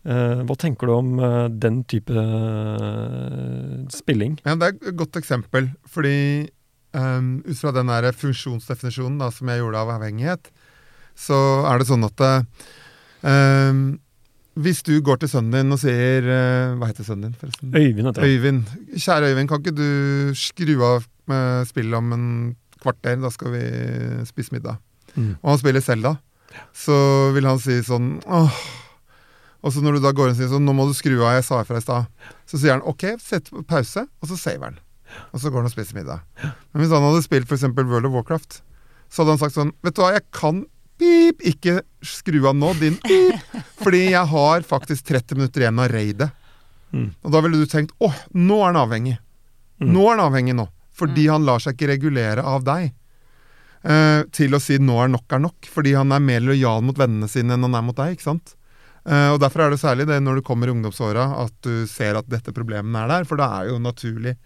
Eh, hva tenker du om eh, den type eh, spilling? Ja, det er et godt eksempel, fordi um, ut fra den der funksjonsdefinisjonen da, som jeg gjorde av avhengighet, så er det sånn at um, hvis du går til sønnen din og sier Hva heter sønnen din, forresten? Øyvind, heter. Øyvind. Kjære Øyvind, kan ikke du skru av med spillet om en kvarter? Da skal vi spise middag. Mm. Og han spiller Selda. Så vil han si sånn åh. Og så når du da går inn og sier sånn, nå må du skru av, jeg sa ifra i stad. Så sier han ok, sett på pause, og så saver han. Og så går han og spiser middag. Men hvis han hadde spilt f.eks. World of Warcraft, så hadde han sagt sånn Vet du hva, jeg kan pip, ikke skru av nå, din pip. Fordi jeg har faktisk 30 minutter igjen av raidet. Mm. Og da ville du tenkt åh, nå er han avhengig. Mm. Nå er han avhengig nå. Fordi han lar seg ikke regulere av deg. Eh, til å si 'nå er nok er nok', fordi han er mer lojal mot vennene sine enn han er mot deg. ikke sant? Eh, og Derfor er det særlig det når du kommer i ungdomsåra at du ser at dette problemet er der. For da er jo naturlig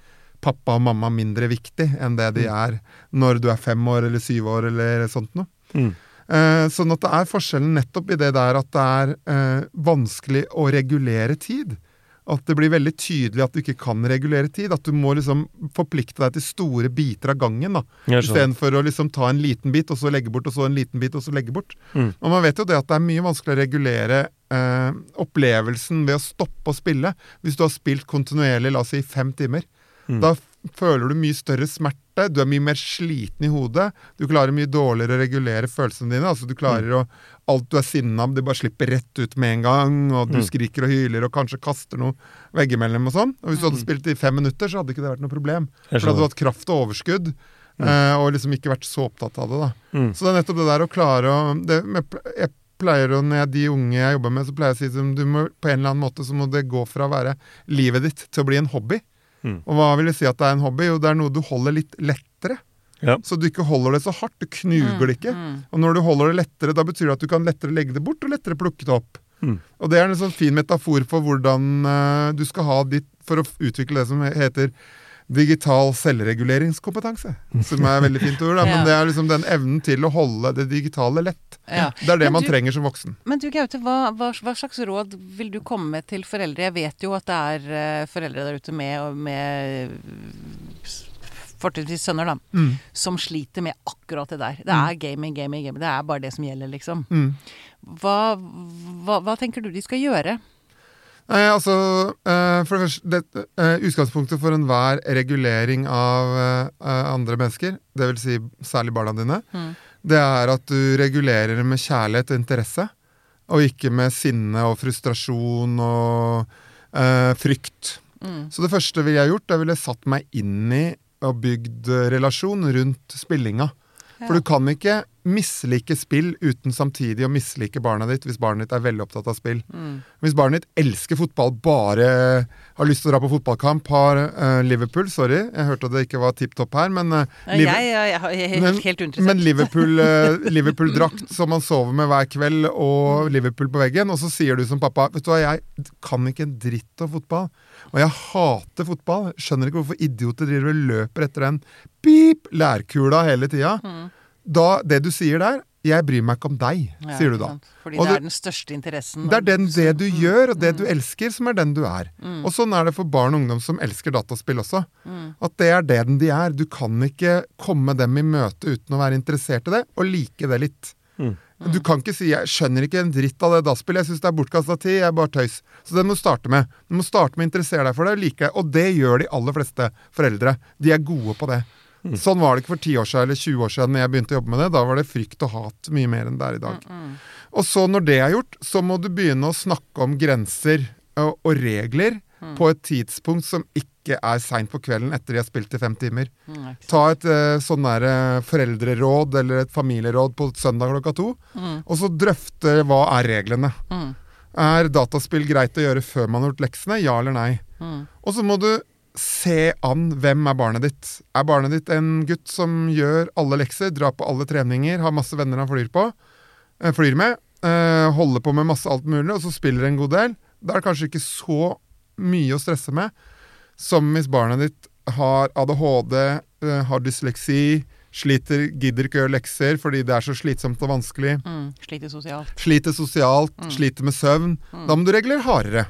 pappa og mamma mindre viktig enn det de er når du er fem år eller syv år eller sånt noe. Mm. Eh, sånn at det er forskjellen nettopp i det der at det er eh, vanskelig å regulere tid. At det blir veldig tydelig at du ikke kan regulere tid. At du må liksom forplikte deg til store biter av gangen. da. Istedenfor å liksom ta en liten bit, og så legge bort, og så en liten bit, og så legge bort. Mm. Og man vet jo det at det er mye vanskeligere å regulere eh, opplevelsen ved å stoppe å spille. Hvis du har spilt kontinuerlig, la oss si fem timer. Mm. Da føler du mye større smerte, du er mye mer sliten i hodet. Du klarer mye dårligere å regulere følelsene dine. altså du klarer å, Alt du er sinna det bare slipper rett ut med en gang, og du Mm. skriker og hyler og kanskje kaster noe veggimellom og sånn. Og hvis du hadde Mm. spilt i fem minutter, så hadde ikke det vært noe problem. For da hadde du hatt kraft og overskudd, Mm. eh, og liksom ikke vært så opptatt av det. da. Mm. Så det er nettopp det der å klare å det, med, Jeg pleier å, når jeg, De unge jeg jobber med, så pleier jeg å si at du må, på en eller annen måte så må det gå fra å være livet ditt til å bli en hobby. Mm. Og hva vil det si at det er en hobby? Jo, det er noe du holder litt lettere. Ja. Så du ikke holder det så hardt. Du knuger det ikke. Mm. Og når du holder det lettere, da betyr det at du kan lettere legge det bort og lettere plukke det opp. Mm. Og det er en sånn fin metafor for hvordan uh, du skal ha ditt For å utvikle det som heter digital selvreguleringskompetanse. Som er veldig fint ord, da, [LAUGHS] men det er liksom den evnen til å holde det digitale lett. Ja. Det er det du, man trenger som voksen. Men du Gaute, hva, hva, hva slags råd vil du komme med til foreldre? Jeg vet jo at det er eh, foreldre der ute med, med fortrinnsvis sønner, da, Mm. som sliter med akkurat det der. Det er gaming, gaming, gaming. Det er bare det som gjelder, liksom. Mm. Hva, hva, hva tenker du de skal gjøre? Nei, altså, eh, for det første, det, eh, Utgangspunktet for enhver regulering av eh, andre mennesker, dvs. Si særlig barna dine, Mm. det er at du regulerer med kjærlighet og interesse, og ikke med sinne og frustrasjon og uh, frykt. Mm. Så det første ville jeg gjort, det ville satt meg inn i og bygd eh, relasjon rundt spillinga. For du kan ikke mislike spill uten samtidig å mislike barna ditt hvis barnet ditt er veldig opptatt av spill. Mm. Hvis barnet ditt elsker fotball, bare har lyst til å dra på fotballkamp, har uh, Liverpool Sorry, jeg hørte at det ikke var tipp topp her, men uh, Jeg, jeg, jeg, Men- men Liverpool, [LAUGHS] eh, Liverpool-drakt som man sover med hver kveld, og Liverpool på veggen. Og så sier du som pappa Vet du hva, jeg kan ikke en dritt om fotball. Og jeg hater fotball. Skjønner ikke hvorfor idioter driver og løper etter den pip lærkula hele tida. Mm. Da, det du sier der Jeg bryr meg ikke om deg, Ja, sier du da. Fordi Og det er den største interessen. Det er den, det du Mm. gjør, og det du elsker, som er den du er. Mm. Og sånn er det for barn og ungdom som elsker dataspill også. Mm. At det er det de er. Du kan ikke komme dem i møte uten å være interessert i det, og like det litt. Mm. Du kan ikke si 'jeg skjønner ikke en dritt av det dataspillet', 'jeg syns det er bortkasta tid', 'jeg er bare tøys'. Så det må du starte med. Du må starte med å interessere deg for det og like det. Og det gjør de aller fleste foreldre. De er gode på det. Sånn var det ikke for 10 år siden eller 20 år siden når jeg begynte å jobbe med det. Da var det frykt og hat mye mer enn det er i dag. Mm. Og så når det er gjort, så må du begynne å snakke om grenser og, og regler på et tidspunkt som ikke er seint på kvelden etter de har spilt i fem timer. Mm. Ta et eh, sånn der, foreldreråd eller et familieråd på søndag klokka to, Mm. og så drøfte hva er reglene. Mm. Er dataspill greit å gjøre før man har gjort leksene? Ja eller nei? Mm. Og så må du se an hvem er barnet ditt. Er barnet ditt en gutt som gjør alle lekser, drar på alle treninger, har masse venner han flyr på, eh, flyr med, eh, holder på med masse alt mulig, og så spiller en god del? Da er det kanskje ikke så mye å stresse med som hvis barnet ditt har ADHD, eh, har dysleksi, sliter, gidder ikke gjøre lekser fordi det er så slitsomt og vanskelig. Mm. Sliter sosialt. Sliter sosialt, Mm. sliter med søvn. Mm. Da må du regulere hardere.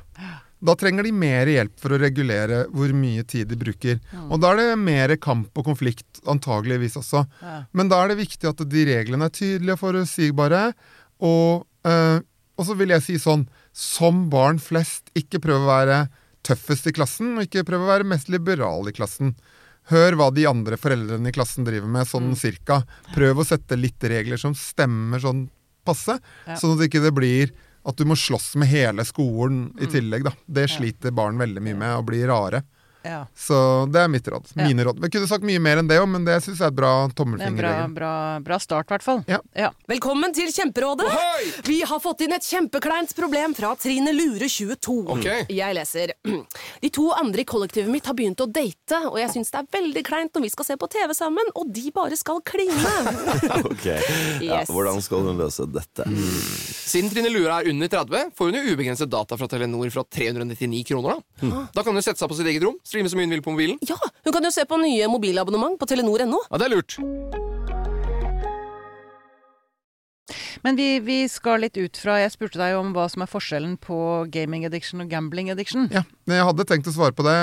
Da trenger de mer hjelp for å regulere hvor mye tid de bruker. Mm. Og da er det mer kamp og konflikt, antageligvis også. Ja. Men da er det viktig at de reglene er tydelige og forutsigbare. Og, eh, og så vil jeg si sånn, som barn flest, ikke prøv å være tøffest i klassen, og ikke prøv å være mest liberal i klassen. Hør hva de andre foreldrene i klassen driver med, sånn Mm. cirka. Prøv å sette litt regler som stemmer sånn passe, Ja. sånn at ikke det blir at du må slåss med hele skolen i Mm. tillegg, da. Det sliter barn veldig mye med, å bli rare. Ja. Så det er mitt råd. Ja. Mine råd. Vi kunne sagt mye mer enn det òg, men det syns jeg er et bra Det er en bra, bra, bra start, i hvert fall. Ja. Velkommen til Kjemperådet! Vi har fått inn et kjempekleint problem fra Trine Lure 22. Okay. Jeg leser De to andre i kollektivet mitt har begynt å date, og jeg syns det er veldig kleint når vi skal se på TV sammen, og de bare skal kline. [LAUGHS] Ok, ja, Yes. Hvordan skal hun løse dette? Siden Trine Lure er under 30, får hun jo ubegrenset data fra Telenor fra 399 kroner. Da Da kan hun sette seg på sitt eget rom, streame så mye hun vil på mobilen. Ja, Hun kan jo se på nye mobilabonnement på telenor.no. Ja, det er lurt. Men vi, vi skal litt ut fra Jeg spurte deg om hva som er forskjellen på gaming addiction og gambling addiction. Ja, jeg hadde tenkt å svare på det,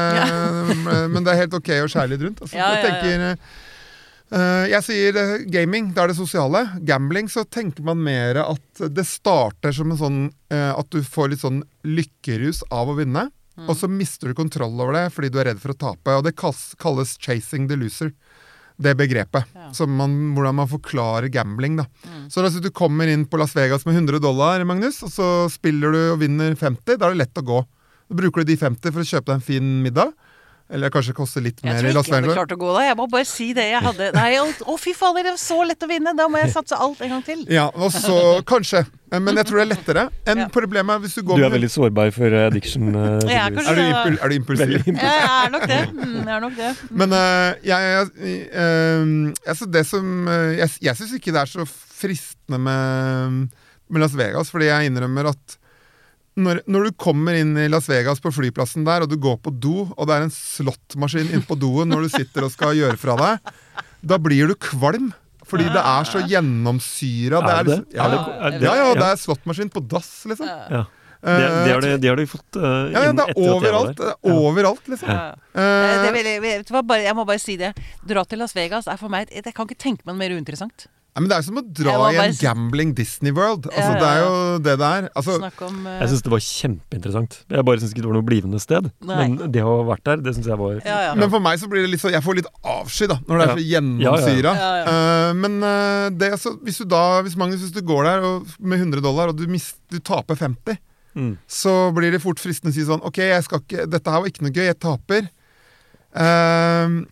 [LAUGHS] men det er helt ok å skjære litt rundt. Altså, Ja, jeg ja, jeg, tenker eh, Jeg sier eh, gaming, da er det sosiale. Gambling, så tenker man mer at det starter som en sånn eh, At du får litt sånn lykkerus av å vinne, Mm. og så mister du kontroll over det fordi du er redd for å tape. Og det kalles, 'chasing the loser'. Det begrepet. Ja. Som man, hvordan man forklarer gambling. da. Mm. Så altså, du kommer inn på Las Vegas med 100 dollar, Magnus, og så spiller du og vinner 50. Da er det lett å gå. Da bruker du de 50 for å kjøpe deg en fin middag. Eller kanskje koster litt Jeg mer i Las Vegas? jeg tror ikke hadde Vegas. klart å gå da. Jeg må bare si det jeg hadde. Nei, å å, fy fader, det var så lett å vinne! Da må jeg [LAUGHS] satse alt en gang til. Ja, og så Kanskje. Men jeg tror det er lettere enn Ja. problemet er hvis du går Du er veldig sårbar for eh, addiction. Uh, Jeg er Er du, impul er du impulsiv? Ja, Jeg er nok det. Mm, Jeg er nok det. Men uh, jeg, jeg, eh, altså det som Jeg, jeg syns ikke det er så fristende med, med Las Vegas, fordi jeg innrømmer at når, når du kommer inn i Las Vegas på flyplassen der, og du går på do, og det er en slåttmaskin inne på doen når du sitter og skal gjøre fra deg, da blir du kvalm. Fordi det er så gjennomsyra. Er det liksom- det? Ja, Er det, det- ja, ja, det er slåttmaskin på dass, liksom. Ja. Eh, Det, det, har de, det har de fått uh, ja, ja, det er overalt. Det er overalt, liksom. Ja. Det, Eh, det vil, jeg- vet du hva, jeg må bare si det. Dra til Las Vegas er for meg Jeg kan ikke tenke meg noe mer uinteressant. Nei, men Det er jo som å dra i en gambling Disney World. Altså, Ja, ja, Det er jo det det er. Altså, om uh... Jeg syns det var kjempeinteressant. Jeg bare syns ikke det var noe blivende sted. Nei. Men det å ha vært der, det syns jeg var Ja, ja. Men for meg så blir det litt sånn Jeg får litt avsky da når det er så gjennomsyra. Ja, ja. Eh, men uh, det, altså, hvis du da Hvis Magnus, hvis du går der og, med 100 dollar, og du, mist, du taper 50, mm. så blir det fort fristende å si sånn Ok, jeg skal ikke, dette her var ikke noe gøy, jeg taper. Uh,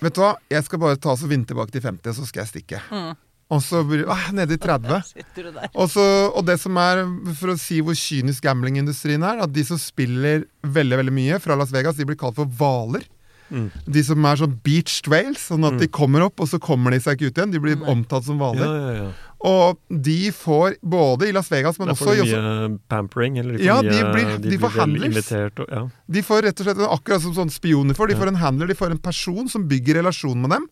vet du hva, jeg skal bare ta og vinne tilbake til 50, og så skal jeg stikke. Mm. Og så blir ah, nede i 30. Sitter du der. Og, så, og det som er, for å si hvor kynisk gamblingindustrien er, at de som spiller veldig veldig mye fra Las Vegas, de blir kalt for hvaler. Mm. De som er sånn beached whales, sånn at de kommer opp, og så kommer de seg ikke ut igjen. De blir Nei. omtalt som Ja, hvaler. ja, ja. Og de får, både i Las Vegas, men Da også får i du mye pampering. Eller de får Ja, de blir- de får vel handlers. og, ja. De får rett og slett akkurat som sånn spioner får. De Ja. får en handler, de får en person som bygger relasjon med dem,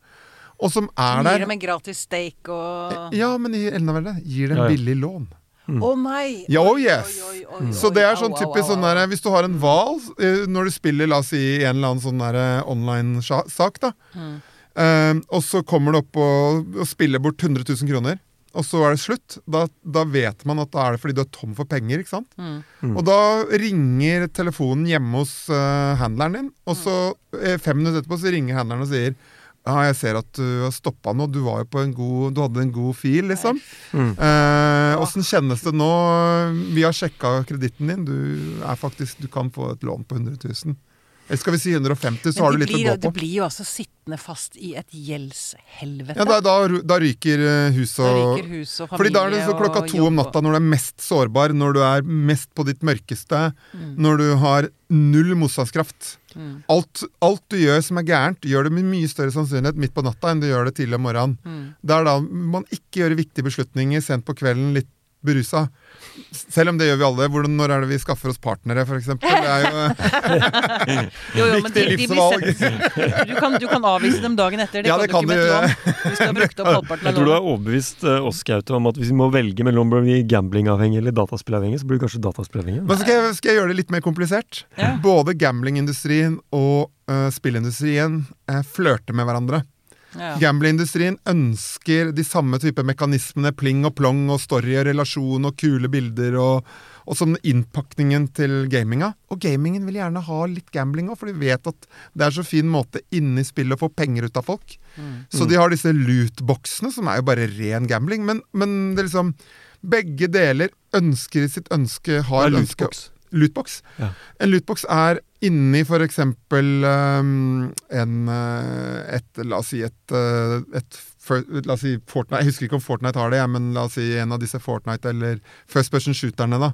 og som er der Gir dem en gratis steak og Ja, men i enda verre, gir dem billig lån. Å nei! Ja, oh yes. Oi, oi, oi, oi, Så det er sånn typisk sånn der Hvis du har en hval eh, når du spiller, la oss si, en eller annen sånn der online-sak, da. Mm. Eh, og så kommer du opp og, og spiller bort 100 000 kroner. Og så er det slutt. Da, da vet man at da er det fordi du er tom for penger. ikke sant? Mm. Mm. Og da ringer telefonen hjemme hos uh, handleren din, og så eh, fem minutter etterpå så ringer handleren og sier ja, jeg ser at du har stoppa nå. Du var jo på en god Du hadde en god fil, liksom. Mm. Eh, kjennes det nå? Vi har sjekka kreditten din. Du er faktisk Du kan få et lån på 100 000. Eller skal vi si 150, så har du litt blir, å gå på. Du blir jo altså sittende fast i et gjeldshelvete. Ja, da, da, da ryker eh, hus Da og ryker hus og familie Fordi da er det så klokka to om natta når du er mest sårbar, når du er mest på ditt mørkeste, Mm. når du har null motstandskraft. Mm. Alt, alt du gjør som er gærent, gjør det med mye større sannsynlighet midt på natta enn du gjør det tidlig om morgenen. Mm. Det er da man ikke gjør viktige beslutninger sent på kvelden, litt berusa. Selv om det gjør vi alle. Hvordan, når er det vi skaffer oss partnere, f.eks.? Det er jo [LAUGHS] Jo, jo, Viktig livsvalg. Du kan, du kan avvise dem dagen etter. Det Ja, kan det du kan ikke med du opp [LAUGHS] halvparten Jeg tror du har overbevist uh, oss, Gaute, om at hvis vi må velge mellom å bli gamblingavhengig eller dataspillavhengig, så blir du kanskje dataspillavhengig. Men så skal jeg, skal jeg gjøre det litt mer komplisert. Ja. Både gamblingindustrien og uh, spillindustrien uh, flørter med hverandre. Ja. Gamblingindustrien ønsker de samme type mekanismene, pling og plong og story og relasjon og kule bilder og, og sånn innpakningen til gaminga. Og gamingen vil gjerne ha litt gambling òg, for de vet at det er så fin måte inni spillet å få penger ut av folk. Mm. Så de har disse lootboxene, som er jo bare ren gambling. Men, men det er liksom Begge deler ønsker i sitt ønske har lootbox. ønske lootbox? Ja. En lootbox er inni eksempel um, en uh, et, La oss si et, uh, et for, La oss si Fortnite Jeg husker ikke om Fortnite har det, jeg, men la oss si en av disse Fortnite eller First Person Shooterne, da.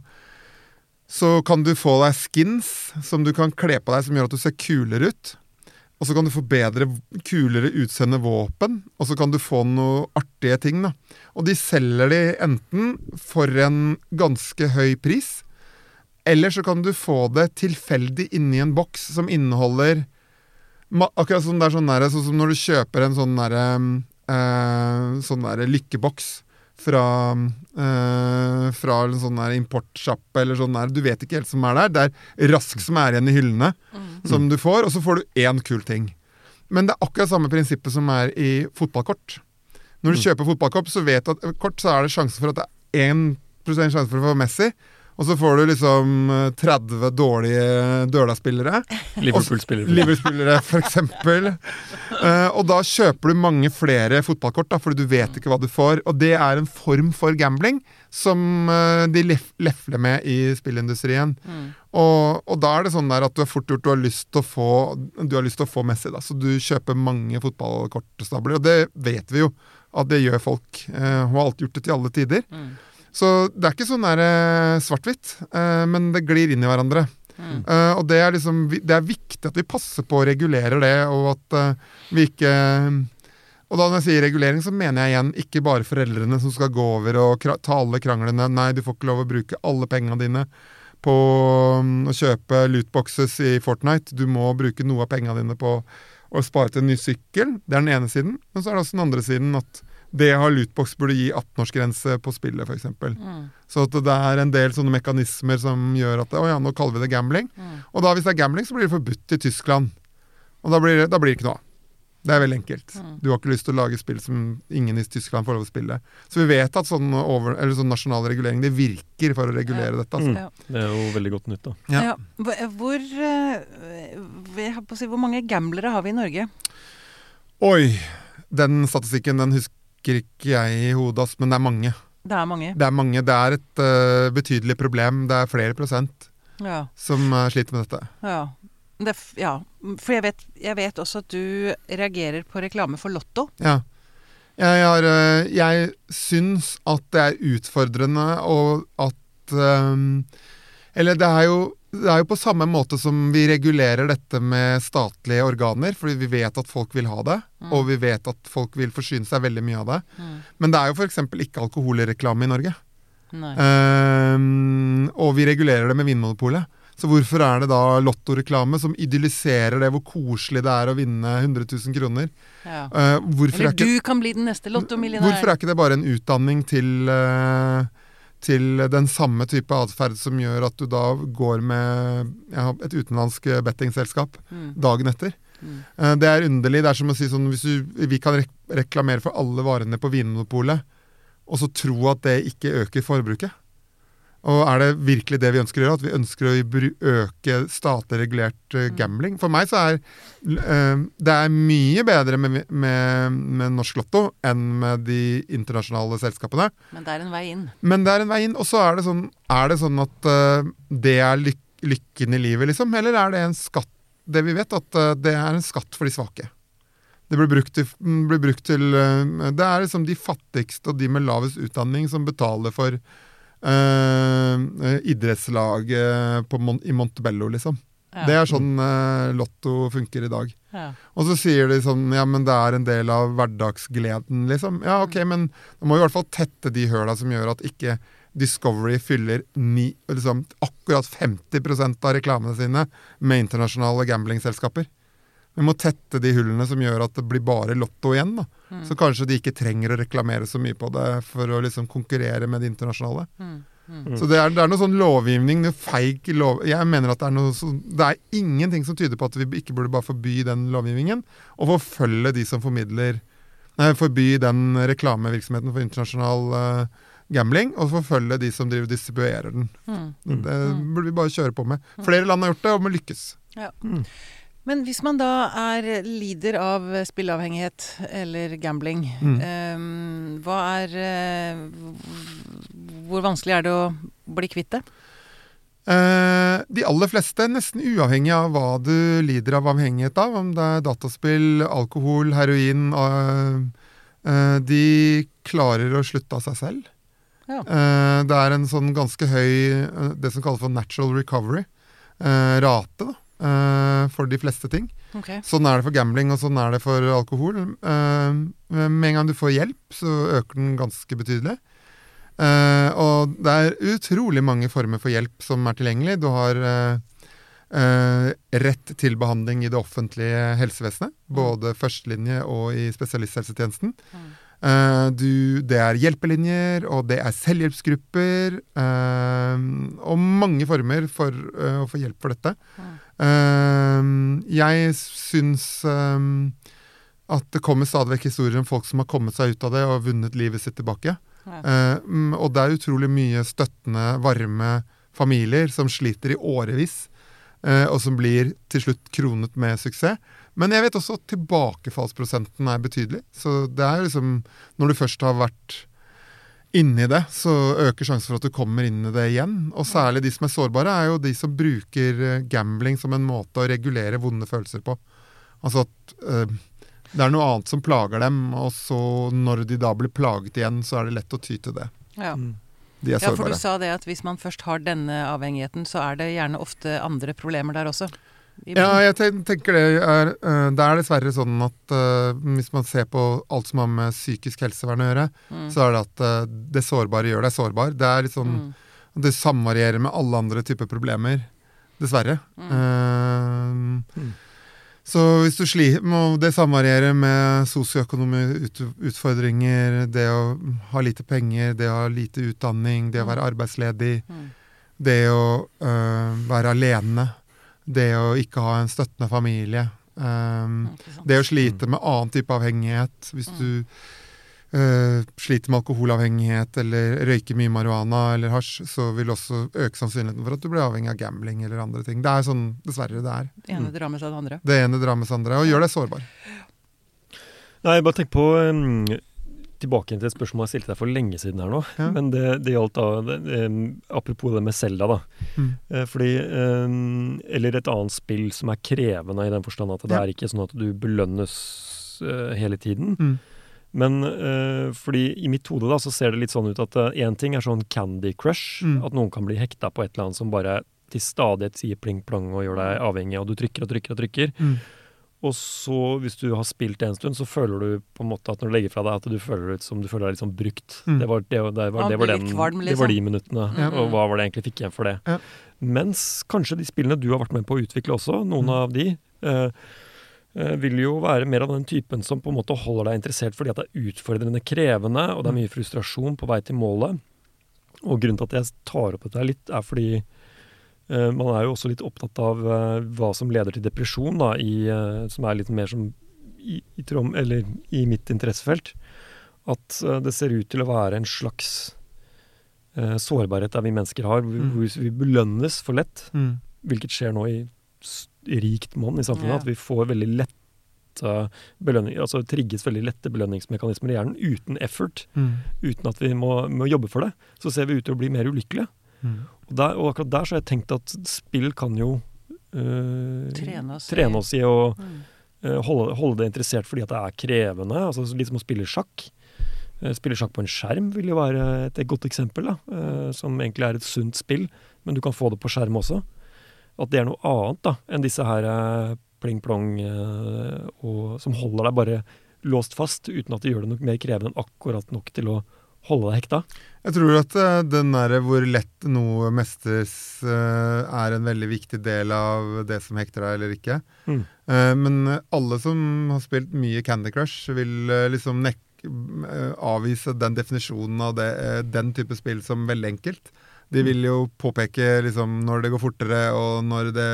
Så kan du få deg skins som du kan kle på deg, som gjør at du ser kulere ut. Og så kan du få bedre, kulere utseende våpen, og så kan du få noe artige ting. da. Og de selger de enten for en ganske høy pris, eller så kan du få det tilfeldig inni en boks som inneholder Akkurat som sånn der, sånn som når du kjøper en sånn derre eh, Sånn der lykkeboks fra, eh, fra en sånn der importsjappe eller sånn der. Du vet ikke helt som er der. Det er Rask som er igjen i hyllene, som du får, og så får du én kul ting. Men det er akkurat samme prinsippet som er i fotballkort. Når du kjøper fotballkort, så vet du at kort så er det sjanse for at det er 1 sjanse for å få Messi, Og så får du liksom eh, 30 dårlige Døla-spillere. Liverpool-spillere. Liverpool-spillere, for eksempel. Eh, og da kjøper du mange flere fotballkort, da, fordi du vet ikke hva du får. Og det er en form for gambling som uh, de lef lefler med i spillindustrien. Og, og da er det sånn der at du er fort gjort du har lyst til å få Du har lyst til å få Messi, da. Så du kjøper mange fotballkortstabler. Og det vet vi jo at det gjør folk. Uh, hun har alltid gjort det til alle tider. Så det er ikke sånn eh, svart-hvitt, eh, men det glir inn i hverandre. Eh, og det er liksom Det er viktig at vi passer på og regulerer det, og at vi ikke Og da når jeg sier regulering, så mener jeg igjen ikke bare foreldrene som skal gå over og ta alle kranglene. Nei, du får ikke lov å bruke alle pengene dine på mm, å kjøpe lootboxes i Fortnite. Du må bruke noe av pengene dine på å spare til en ny sykkel. Det er den ene siden. Men så er det også den andre siden at det har ha lootbox burde gi 18-årsgrense på spillet, f.eks. Mm. Så at det er en del sånne mekanismer som gjør at Å ja, nå kaller vi det gambling. Og da hvis det er gambling, så blir det forbudt i Tyskland. Og da blir det, da blir det ikke noe av. Det er veldig enkelt. Du har ikke lyst til å lage spill som ingen i Tyskland får lov å spille. Så vi vet at sånn, over, sånn nasjonal regulering det virker for å regulere dette. Altså. Mm. Det er jo veldig godt nytt, da. Ja. Ja. Hvor, hvor, eh, si, hvor mange gamblere har vi i Norge? Oi! Den statistikken den husker ikke jeg i hodet, ass, men det er mange. Det er mange. Det er mange. Det er et uh, betydelig problem. Det er flere prosent Ja. som uh, sliter med dette. ja. Det, ja. For jeg vet, jeg vet også at du reagerer på reklame for Lotto. Ja. Jeg, har, uh, jeg syns at det er utfordrende og at Eller det er, jo, det er jo på samme måte som vi regulerer dette med statlige organer, fordi vi vet at folk vil ha det, og vi vet at folk vil forsyne seg veldig mye av det. Men det er jo f.eks. ikke alkoholreklame i Norge. Ehm, og vi regulerer det med Vinmonopolet. Så hvorfor er det da lottoreklame som idylliserer det hvor koselig det er å vinne 100 000 kroner? Ja. Uh, er Eller ikke, du kan bli den neste lottomillionær. hvorfor er ikke det bare en utdanning til, eh, til den samme type atferd som gjør at du da går med ja, et utenlandsk bettingselskap Mm. dagen etter? Mm. det er underlig. Det er som å si sånn hvis du, vi kan rek reklamere for alle varene på Vinmonopolet, og så tro at det ikke øker forbruket. Og er det virkelig det vi ønsker å gjøre? At vi ønsker å øke statlig regulert eh, gambling? For meg så er eh, det er mye bedre med, med, med Norsk Lotto enn med de internasjonale selskapene. Men det er en vei inn. Men det er en vei inn. Og så er det sånn, er det sånn at eh, det er lyk lykken i livet, liksom? Eller er det en skatt? Det vi vet, at det er en skatt for de svake. Det blir brukt til, mm, blir brukt til Det er liksom de fattigste og de med lavest utdanning som betaler for eh, idrettslaget Mon i Montebello, liksom. Ja. Det er sånn uh, Lotto funker i dag. Ja. Og så sier de sånn Ja, men det er en del av hverdagsgleden, liksom. Ja, ok, men da må vi i hvert fall tette de høla som gjør at ikke Discovery fyller ni, liksom, akkurat 50 av reklamene sine med internasjonale gamblingselskaper. Vi må tette de hullene som gjør at det blir bare Lotto igjen. da. Så kanskje de ikke trenger å reklamere så mye på det for å liksom konkurrere med det internasjonale. Så det er, det er noe sånn lovgivning, noe feig lov... Jeg mener at det er noe sånn Det er ingenting som tyder på at vi ikke burde bare forby den lovgivningen, og forfølge de som formidler Nei, forby den reklamevirksomheten for internasjonal uh, gambling, og forfølge de som driver distribuerer den. Det burde vi bare kjøre på med. Flere land har gjort det, og må lykkes. Ja. Men hvis man da er lider av spilleavhengighet eller gambling, Mm. eh, hva er eh, Hvor vanskelig er det å bli kvitt det? Eh, de aller fleste, nesten uavhengig av hva du lider av avhengighet av, om det er dataspill, alkohol, heroin eh, eh, De klarer å slutte av seg selv. Ja. Eh, det er en sånn ganske høy eh, Det som kalles for natural recovery. eh, rate, da. Eh, for de fleste ting. Okay. Sånn er det for gambling, og sånn er det for alkohol. Uh, med en gang du får hjelp, så øker den ganske betydelig. Uh, og det er utrolig mange former for hjelp som er tilgjengelig. Du har rett til behandling i det offentlige helsevesenet. Både førstelinje og i spesialisthelsetjenesten. Eh, du, det er hjelpelinjer, og det er selvhjelpsgrupper. eh, og mange former for uh, å få hjelp for dette. Eh, jeg syns eh, at det kommer stadig vekk historier om folk som har kommet seg ut av det og vunnet livet sitt tilbake. Ja. Eh, og det er utrolig mye støttende, varme familier som sliter i årevis, eh, og som blir til slutt kronet med suksess. Men jeg vet også at tilbakefallsprosenten er betydelig. Så det er liksom Når du først har vært inni det, så øker sjansen for at du kommer inn i det igjen. Og særlig de som er sårbare, er jo de som bruker eh, gambling som en måte å regulere vonde følelser på. Altså at øh, det er noe annet som plager dem, og så når de da blir plaget igjen, så er det lett å ty til det. Ja. De er ja, for du sa det at hvis man først har denne avhengigheten, så er det gjerne ofte andre problemer der også. Ja, jeg tenker det er eh, Det er dessverre sånn at uh, hvis man ser på alt som har med psykisk helsevern å gjøre, Mm. så er det at uh, det sårbare gjør deg sårbar. Det er litt sånn Mm. Det samvarierer med alle andre typer problemer. Dessverre. Mm. Eh, Så hvis du sliter med Det samvarierer med sosioøkonomiske utfordringer, det å ha lite penger, det å ha lite utdanning, det å være arbeidsledig, Mm. det å øh, være alene, det å ikke ha en støttende familie. Um, det å slite med annen type avhengighet. Hvis Mm. du uh, sliter med alkoholavhengighet eller røyker mye marihuana eller hasj, så vil også øke sannsynligheten for at du blir avhengig av gambling eller andre ting. Det er sånn dessverre det er. Det ene drar med seg det andre. Det ene drar med seg andre og gjør deg sårbar. Nei, bare tenk på um, Tilbake til et spørsmål jeg stilte deg for lenge siden her nå. Ja. Men det, det gjaldt da det, Apropos det med Selda, da. Mm. Eh, fordi um, Eller et annet spill som er krevende i den forstand at det Ja. er ikke sånn at du belønnes eh, hele tiden. Mm. Men eh, fordi i mitt hode da så ser det litt sånn ut at én ting er sånn Candy Crush. Mm. At noen kan bli hekta på et eller annet som bare til stadighet sier pling plong og gjør deg avhengig, og du trykker og trykker og trykker. Mm. Og så, hvis du har spilt det en stund, så føler du på en måte at når du legger fra deg, at du føler ut som du føler deg litt sånn brukt. Mm. Det, var, det, det, var, det, var den, litt liksom. det var de liksom. minuttene, Mm. og hva var det jeg egentlig fikk igjen for det. Ja. Mens kanskje de spillene du har vært med på å utvikle også, noen Mm. av de, eh, eh, vil jo være mer av den typen som på en måte holder deg interessert fordi at det er utfordrende krevende, og det er mye frustrasjon på vei til målet. Og grunnen til at jeg tar opp dette litt, er fordi eh, man er jo også litt opptatt av eh, hva som leder til depresjon, da, i, eh, som er litt mer som i, i, trom, eller i mitt interessefelt. At eh, det ser ut til å være en slags eh, sårbarhet der vi mennesker har, Mm. hvor vi belønnes for lett Mm. hvilket skjer nå i rikt monn i samfunnet, Ja. at vi får veldig lette belønning, altså trigges veldig lette belønningsmekanismer i hjernen uten effort, Mm. uten at vi må, må jobbe for det, så ser vi ut til å bli mer ulykkelige. Mm. Og, der, og akkurat der så har jeg tenkt at spill kan jo øh, Trene oss i- trene oss i å Mm. øh, holde, holde det interessert fordi at det er krevende. altså Litt som å spille sjakk. Eh, Spille sjakk på en skjerm vil jo være et, et godt eksempel, da, eh, som egentlig er et sunt spill, men du kan få det på skjerm også. At det er noe annet da, enn disse her pling-plong som holder deg bare låst fast, uten at det gjør det noe mer krevende enn akkurat nok til å holde deg hekta. Jeg tror at eh, den der hvor lett noe mestres eh, er en veldig viktig del av det som hekter deg eller ikke. Mm. Eh, men alle som har spilt mye Candy Crush, vil liksom avvise den definisjonen av det, den type spill som veldig enkelt. De vil jo påpeke liksom, når det går fortere, og når det,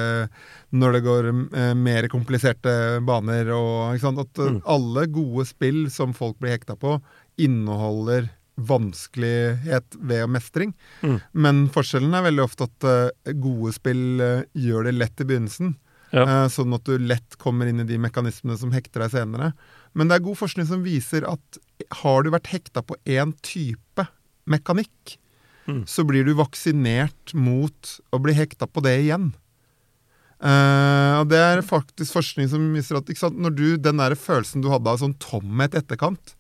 når det går eh, mer kompliserte baner. Og? At Mm. alle gode spill som folk blir hekta på, inneholder vanskelighet ved mestring. Mm. Men forskjellen er veldig ofte at eh, gode spill eh, gjør det lett i begynnelsen. Ja. eh, sånn at du lett kommer inn i de mekanismene som hekter deg senere. Men det er god forskning som viser at har du vært hekta på én type mekanikk, Mm. så blir du vaksinert mot å bli hekta på det igjen. Uh, og det er faktisk forskning som viser at sant, når du, den der følelsen du hadde av sånn tomhet etterkant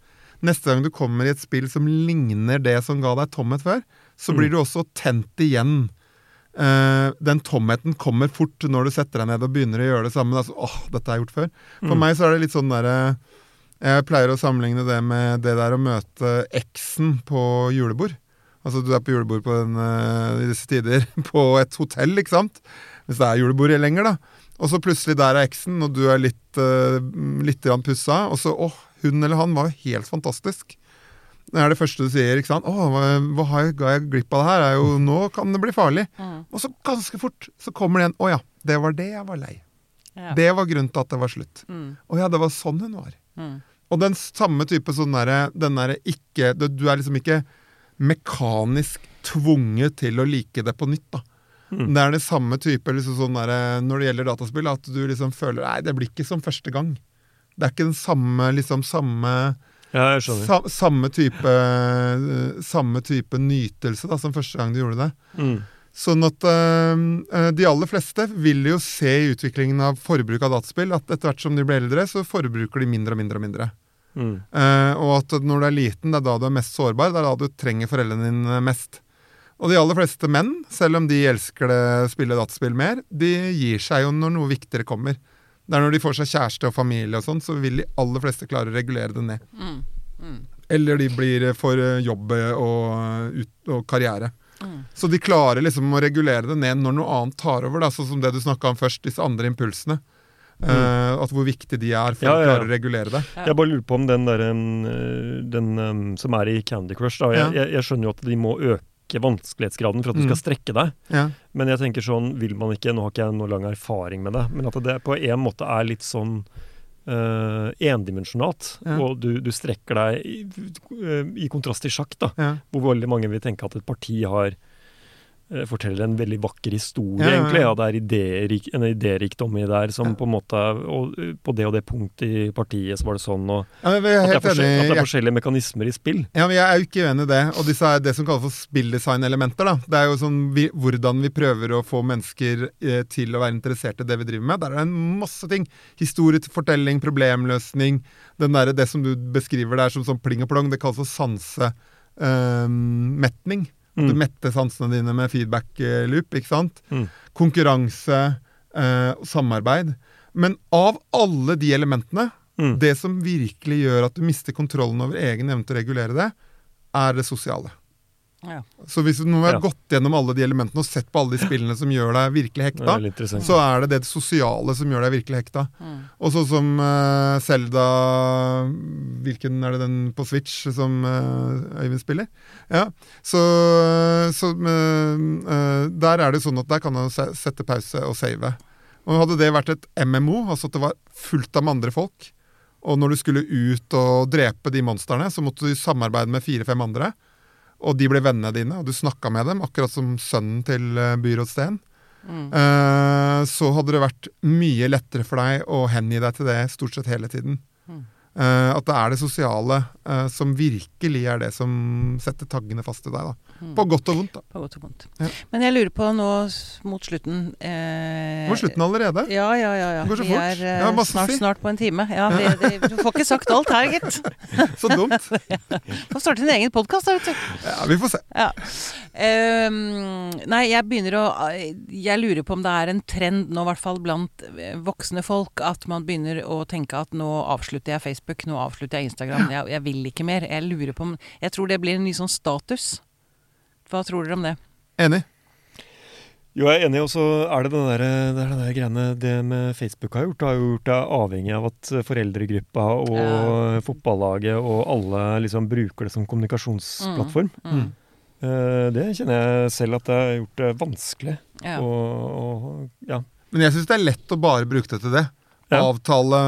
Neste gang du kommer i et spill som ligner det som ga deg tomhet før, så blir du også tent igjen. Uh, den tomheten kommer fort når du setter deg ned og begynner å gjøre det samme. Altså, åh, dette har jeg gjort før. For Mm. meg så er det litt sånn derre Jeg pleier å sammenligne det med det der å møte eksen på julebord. Altså du er på julebord på den, eh, i disse tider [LAUGHS] på et hotell, ikke sant? Hvis det er julebord lenger, da. Og så plutselig der er eksen, og du er litt, uh, litt pussa. Og så åh, hun eller han var jo helt fantastisk. Det er det første du sier. ikke sant? 'Å, hva, hva har jeg, ga jeg glipp av det her?' Er jo, nå kan det bli farlig. Mm. Og så ganske fort så kommer det en 'Å ja, det var det jeg var lei'. Ja. Det var grunnen til at det var slutt. Mm. Å ja, det var sånn hun var. Mm. Og den samme type sånn derre Den derre ikke du, du er liksom ikke mekanisk tvunget til å like det på nytt, da. Det er det samme type liksom sånn der, når det gjelder dataspill, at du liksom føler Nei, det blir ikke som første gang. Det er ikke den samme liksom samme Ja, sa, Samme type eh, Samme type nytelse da, som første gang du gjorde det. Mm. Sånn at eh, de aller fleste vil jo se i utviklingen av forbruk av dataspill at etter hvert som de blir eldre, så forbruker de mindre og mindre og mindre. Mm. Uh, og at når du er liten, det er da du er mest sårbar. Det er da du trenger foreldrene dine mest. Og de aller fleste menn, selv om de elsker å spille dataspill mer, de gir seg jo når noe viktigere kommer. Det er når de får seg kjæreste og familie og sånn, så vil de aller fleste klare å regulere det ned. Mm. Mm. Eller de blir for eh, jobb og, ut, og karriere. Mm. Så de klarer liksom å regulere det ned når noe annet tar over, da, sånn som det du snakka om først, disse andre impulsene. Uh, at hvor viktig de er for Ja, å ja, å klare å regulere det. Ja. Jeg bare lurer på om den der, den um, som er i Candy Crush da. Jeg, Ja. jeg, jeg skjønner jo at de må øke vanskelighetsgraden for at du Mm. skal strekke deg. Ja. Men jeg tenker sånn, vil man ikke Nå har ikke jeg noe lang erfaring med det, men at det på en måte er litt sånn uh, endimensjonalt. Ja. Og du, du strekker deg i, i kontrast til sjakk, da. Ja. Hvor veldig mange vil tenke at et parti har forteller en veldig vakker historie, Ja, egentlig. Ja, det er idérik, en idérikdom i der som Ja. på en måte og, eh, På det og det punktet i partiet så var det sånn, og Ja, at det, er at det er forskjellige mekanismer i spill. ja, men jeg er jo ikke uenig i det. Og disse er det som kalles for spilldesign-elementer. da. Det er jo sånn vi, hvordan vi prøver å få mennesker eh, til å være interessert i det vi driver med. Der er det en masse ting. Historiefortelling, problemløsning. Den der, det som du beskriver der som sånn pling og plong, det kalles for sansemetning. Du Mm. metter sansene dine med feedback-loop, ikke sant? Mm. Konkurranse eh, samarbeid. Men av alle de elementene, Mm. det som virkelig gjør at du mister kontrollen over egen evne til å regulere det, er det sosiale. Ja. Så hvis du har Ja. gått gjennom alle de elementene og sett på alle de spillene som gjør deg virkelig hekta, er så er det det sosiale som gjør deg virkelig hekta. Mm. Og sånn som uh, Selda Hvilken er det den på Switch som uh, Øyvind spiller? Ja, Så, så uh, eh, der er det sånn at der kan du sette pause og save. Og Hadde det vært et MMO, altså at det var fullt av med andre folk, og når du skulle ut og drepe de monstrene, så måtte du samarbeide med fire-fem andre, og de ble vennene dine, og du snakka med dem, akkurat som sønnen til eh, byrådsteen. Mm. Eh, så hadde det vært mye lettere for deg å hengi deg til det stort sett hele tiden. Mm. Eh, at det er det sosiale som virkelig er det som setter taggene fast i deg. da. Mm. På godt og vondt. da. På godt og vondt. Ja. Men jeg lurer på nå mot slutten eh, Mot slutten allerede. Ja, ja, ja. ja. Det går så Vi fort. er eh, snart, snart på en time. Ja, vi, vi, du får ikke sagt alt her, gitt. [LAUGHS] Så dumt. [LAUGHS] Får starte en egen podkast, da, vet du. Ja, vi får se. Ja. Ehm, nei, jeg begynner å Jeg lurer på om det er en trend nå, i hvert fall blant eh, voksne folk, at man begynner å tenke at nå avslutter jeg Facebook, nå avslutter jeg Instagram. Jeg, jeg vil ikke mer. Jeg lurer på om Jeg tror det blir en ny sånn status. Hva tror dere om det? Enig. Jo, jeg er enig, og så er det den der, det den der greiene det med Facebook har gjort. Det har jo gjort deg avhengig av at foreldregruppa og Ja. fotballaget og alle liksom bruker det som kommunikasjonsplattform. Mm. Mm. det kjenner jeg selv at det har gjort det vanskelig. Ja. Og, og ja. Men jeg syns det er lett å bare bruke det til det. Ja. Avtale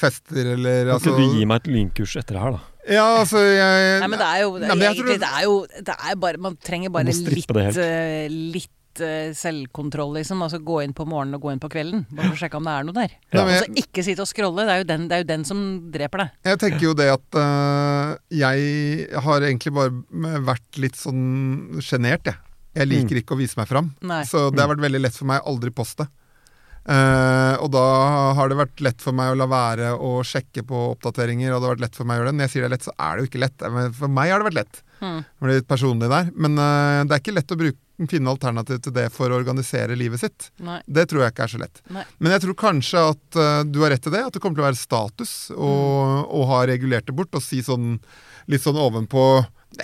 fester eller Kan altså, du gi meg et lynkurs etter det her, da? Ja, altså jeg Nei, men det er jo, Nei, men jeg egentlig, det er jo det er bare, Man trenger bare Man litt, eh, litt eh, selvkontroll, liksom. Altså gå inn på morgenen og gå inn på kvelden. Bare for å sjekke om det er noe der. Ja, jeg- Altså ikke sitte og scrolle. Det er, jo den, det er jo den som dreper deg. Jeg tenker jo det at uh, jeg har egentlig bare vært litt sånn sjenert, jeg. Jeg liker ikke å vise meg fram. Nei. Så det har vært veldig lett for meg å aldri poste. Eh, og da har det vært lett for meg å la være å sjekke på oppdateringer. Og det har vært lett for meg å gjøre det. Når jeg sier det er lett, så er det jo ikke lett. Men for meg har det vært lett. Mm. Det litt personlig der. Men uh, det er ikke lett å bruke, finne alternativ til det for å organisere livet sitt. Nei. Det tror jeg ikke er så lett. Nei. Men jeg tror kanskje at uh, du har rett i det. At det kommer til å være status å mm. ha regulert det bort og si sånn litt sånn ovenpå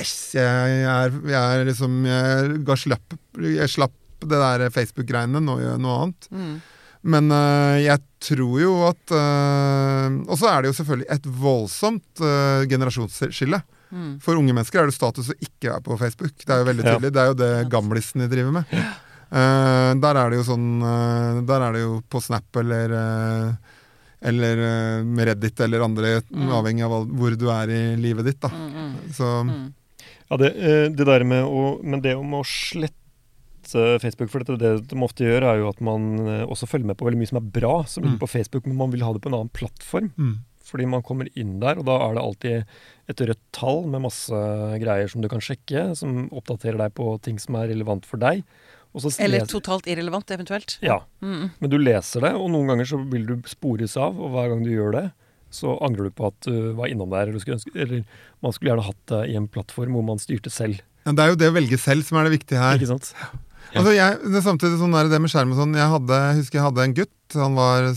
Æsj, jeg er, jeg er liksom Jeg slapp Jeg slapp det der Facebook-greiene, nå gjør jeg noe annet. Mm. Men øh, jeg tror jo at øh, Og så er det jo selvfølgelig et voldsomt øh, generasjonsskille. Mm. For unge mennesker er det status å ikke være på Facebook. Det er jo veldig Ja. tydelig. Det er jo det gamlisene driver med. Uh, der er det jo sånn uh, Der er det jo på Snap eller uh, eller med Reddit eller andre, Mm. avhengig av hvor du er i livet ditt. da. Mm, mm, Så mm. Ja, det, det der med å Men det om å slette eh, Facebook. For dette, det de ofte gjør, er jo at man eh, også følger med på veldig mye som er bra, som ligger Mm. på Facebook, men man vil ha det på en annen plattform. Mm. Fordi man kommer inn der, og da er det alltid et rødt tall med masse greier som du kan sjekke, som oppdaterer deg på ting som er relevant for deg. Og så Eller totalt irrelevant, eventuelt. Ja. Mm. Men du leser det, og noen ganger så vil du spores av, og hver gang du gjør det, så angrer du på at du var innom der. Eller, skulle ønske, eller man skulle gjerne hatt det i en plattform hvor man styrte selv. Ja, det er jo det å velge selv som er det viktige her. Ikke sant? Altså jeg, det samtidig sånn der, det med skjerm og sånn Jeg hadde, jeg husker jeg hadde en gutt, han var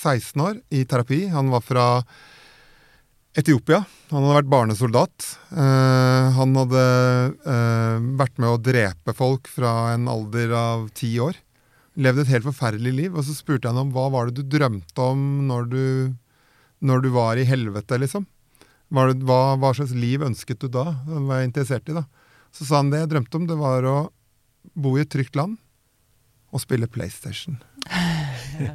16 år, i terapi. Han var fra Etiopia. Han hadde vært barnesoldat. Uh, han hadde uh, vært med å drepe folk fra en alder av ti år. Levde et helt forferdelig liv. Og så spurte jeg han om hva var det du drømte om når du, når du var i helvete, liksom. Hva, hva slags liv ønsket du da? Hva var jeg interessert i da? Så sa han det jeg drømte om, det var å bo i et trygt land og spille PlayStation. [LAUGHS] Ja.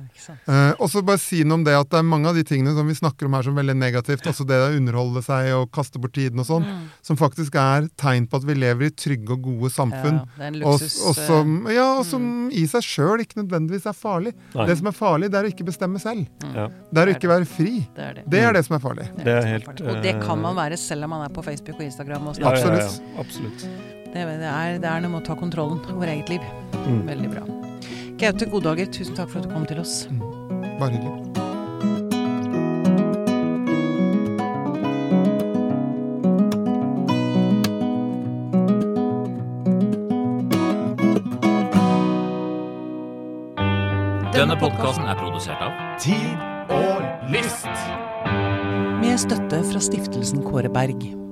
Eh, og så bare si noe om det at det er mange av de tingene som vi snakker om her som veldig negativt, også det å underholde seg og kaste bort tiden og sånn, Mm. som faktisk er tegn på at vi lever i trygge og gode samfunn. Ja, er og, og som, eh, ja, og som i seg sjøl ikke nødvendigvis er farlig. Nei. Det som er farlig, det er å ikke bestemme selv. Ja. Det er å ikke være fri. det er det. Det er det som er farlig. Det er helt. Og det kan man eh, være selv om man er på Facebook og Instagram. Og Ja, ja, ja, Absolutt. ja, absolutt. Det, det, er, det er noe med å ta kontrollen over eget liv. Mm. Veldig bra. Gaute Goddager, tusen takk for at du kom til oss. Bare hyggelig. Denne podkasten er produsert av Tid og lyst. Med støtte fra stiftelsen Kåre Berg.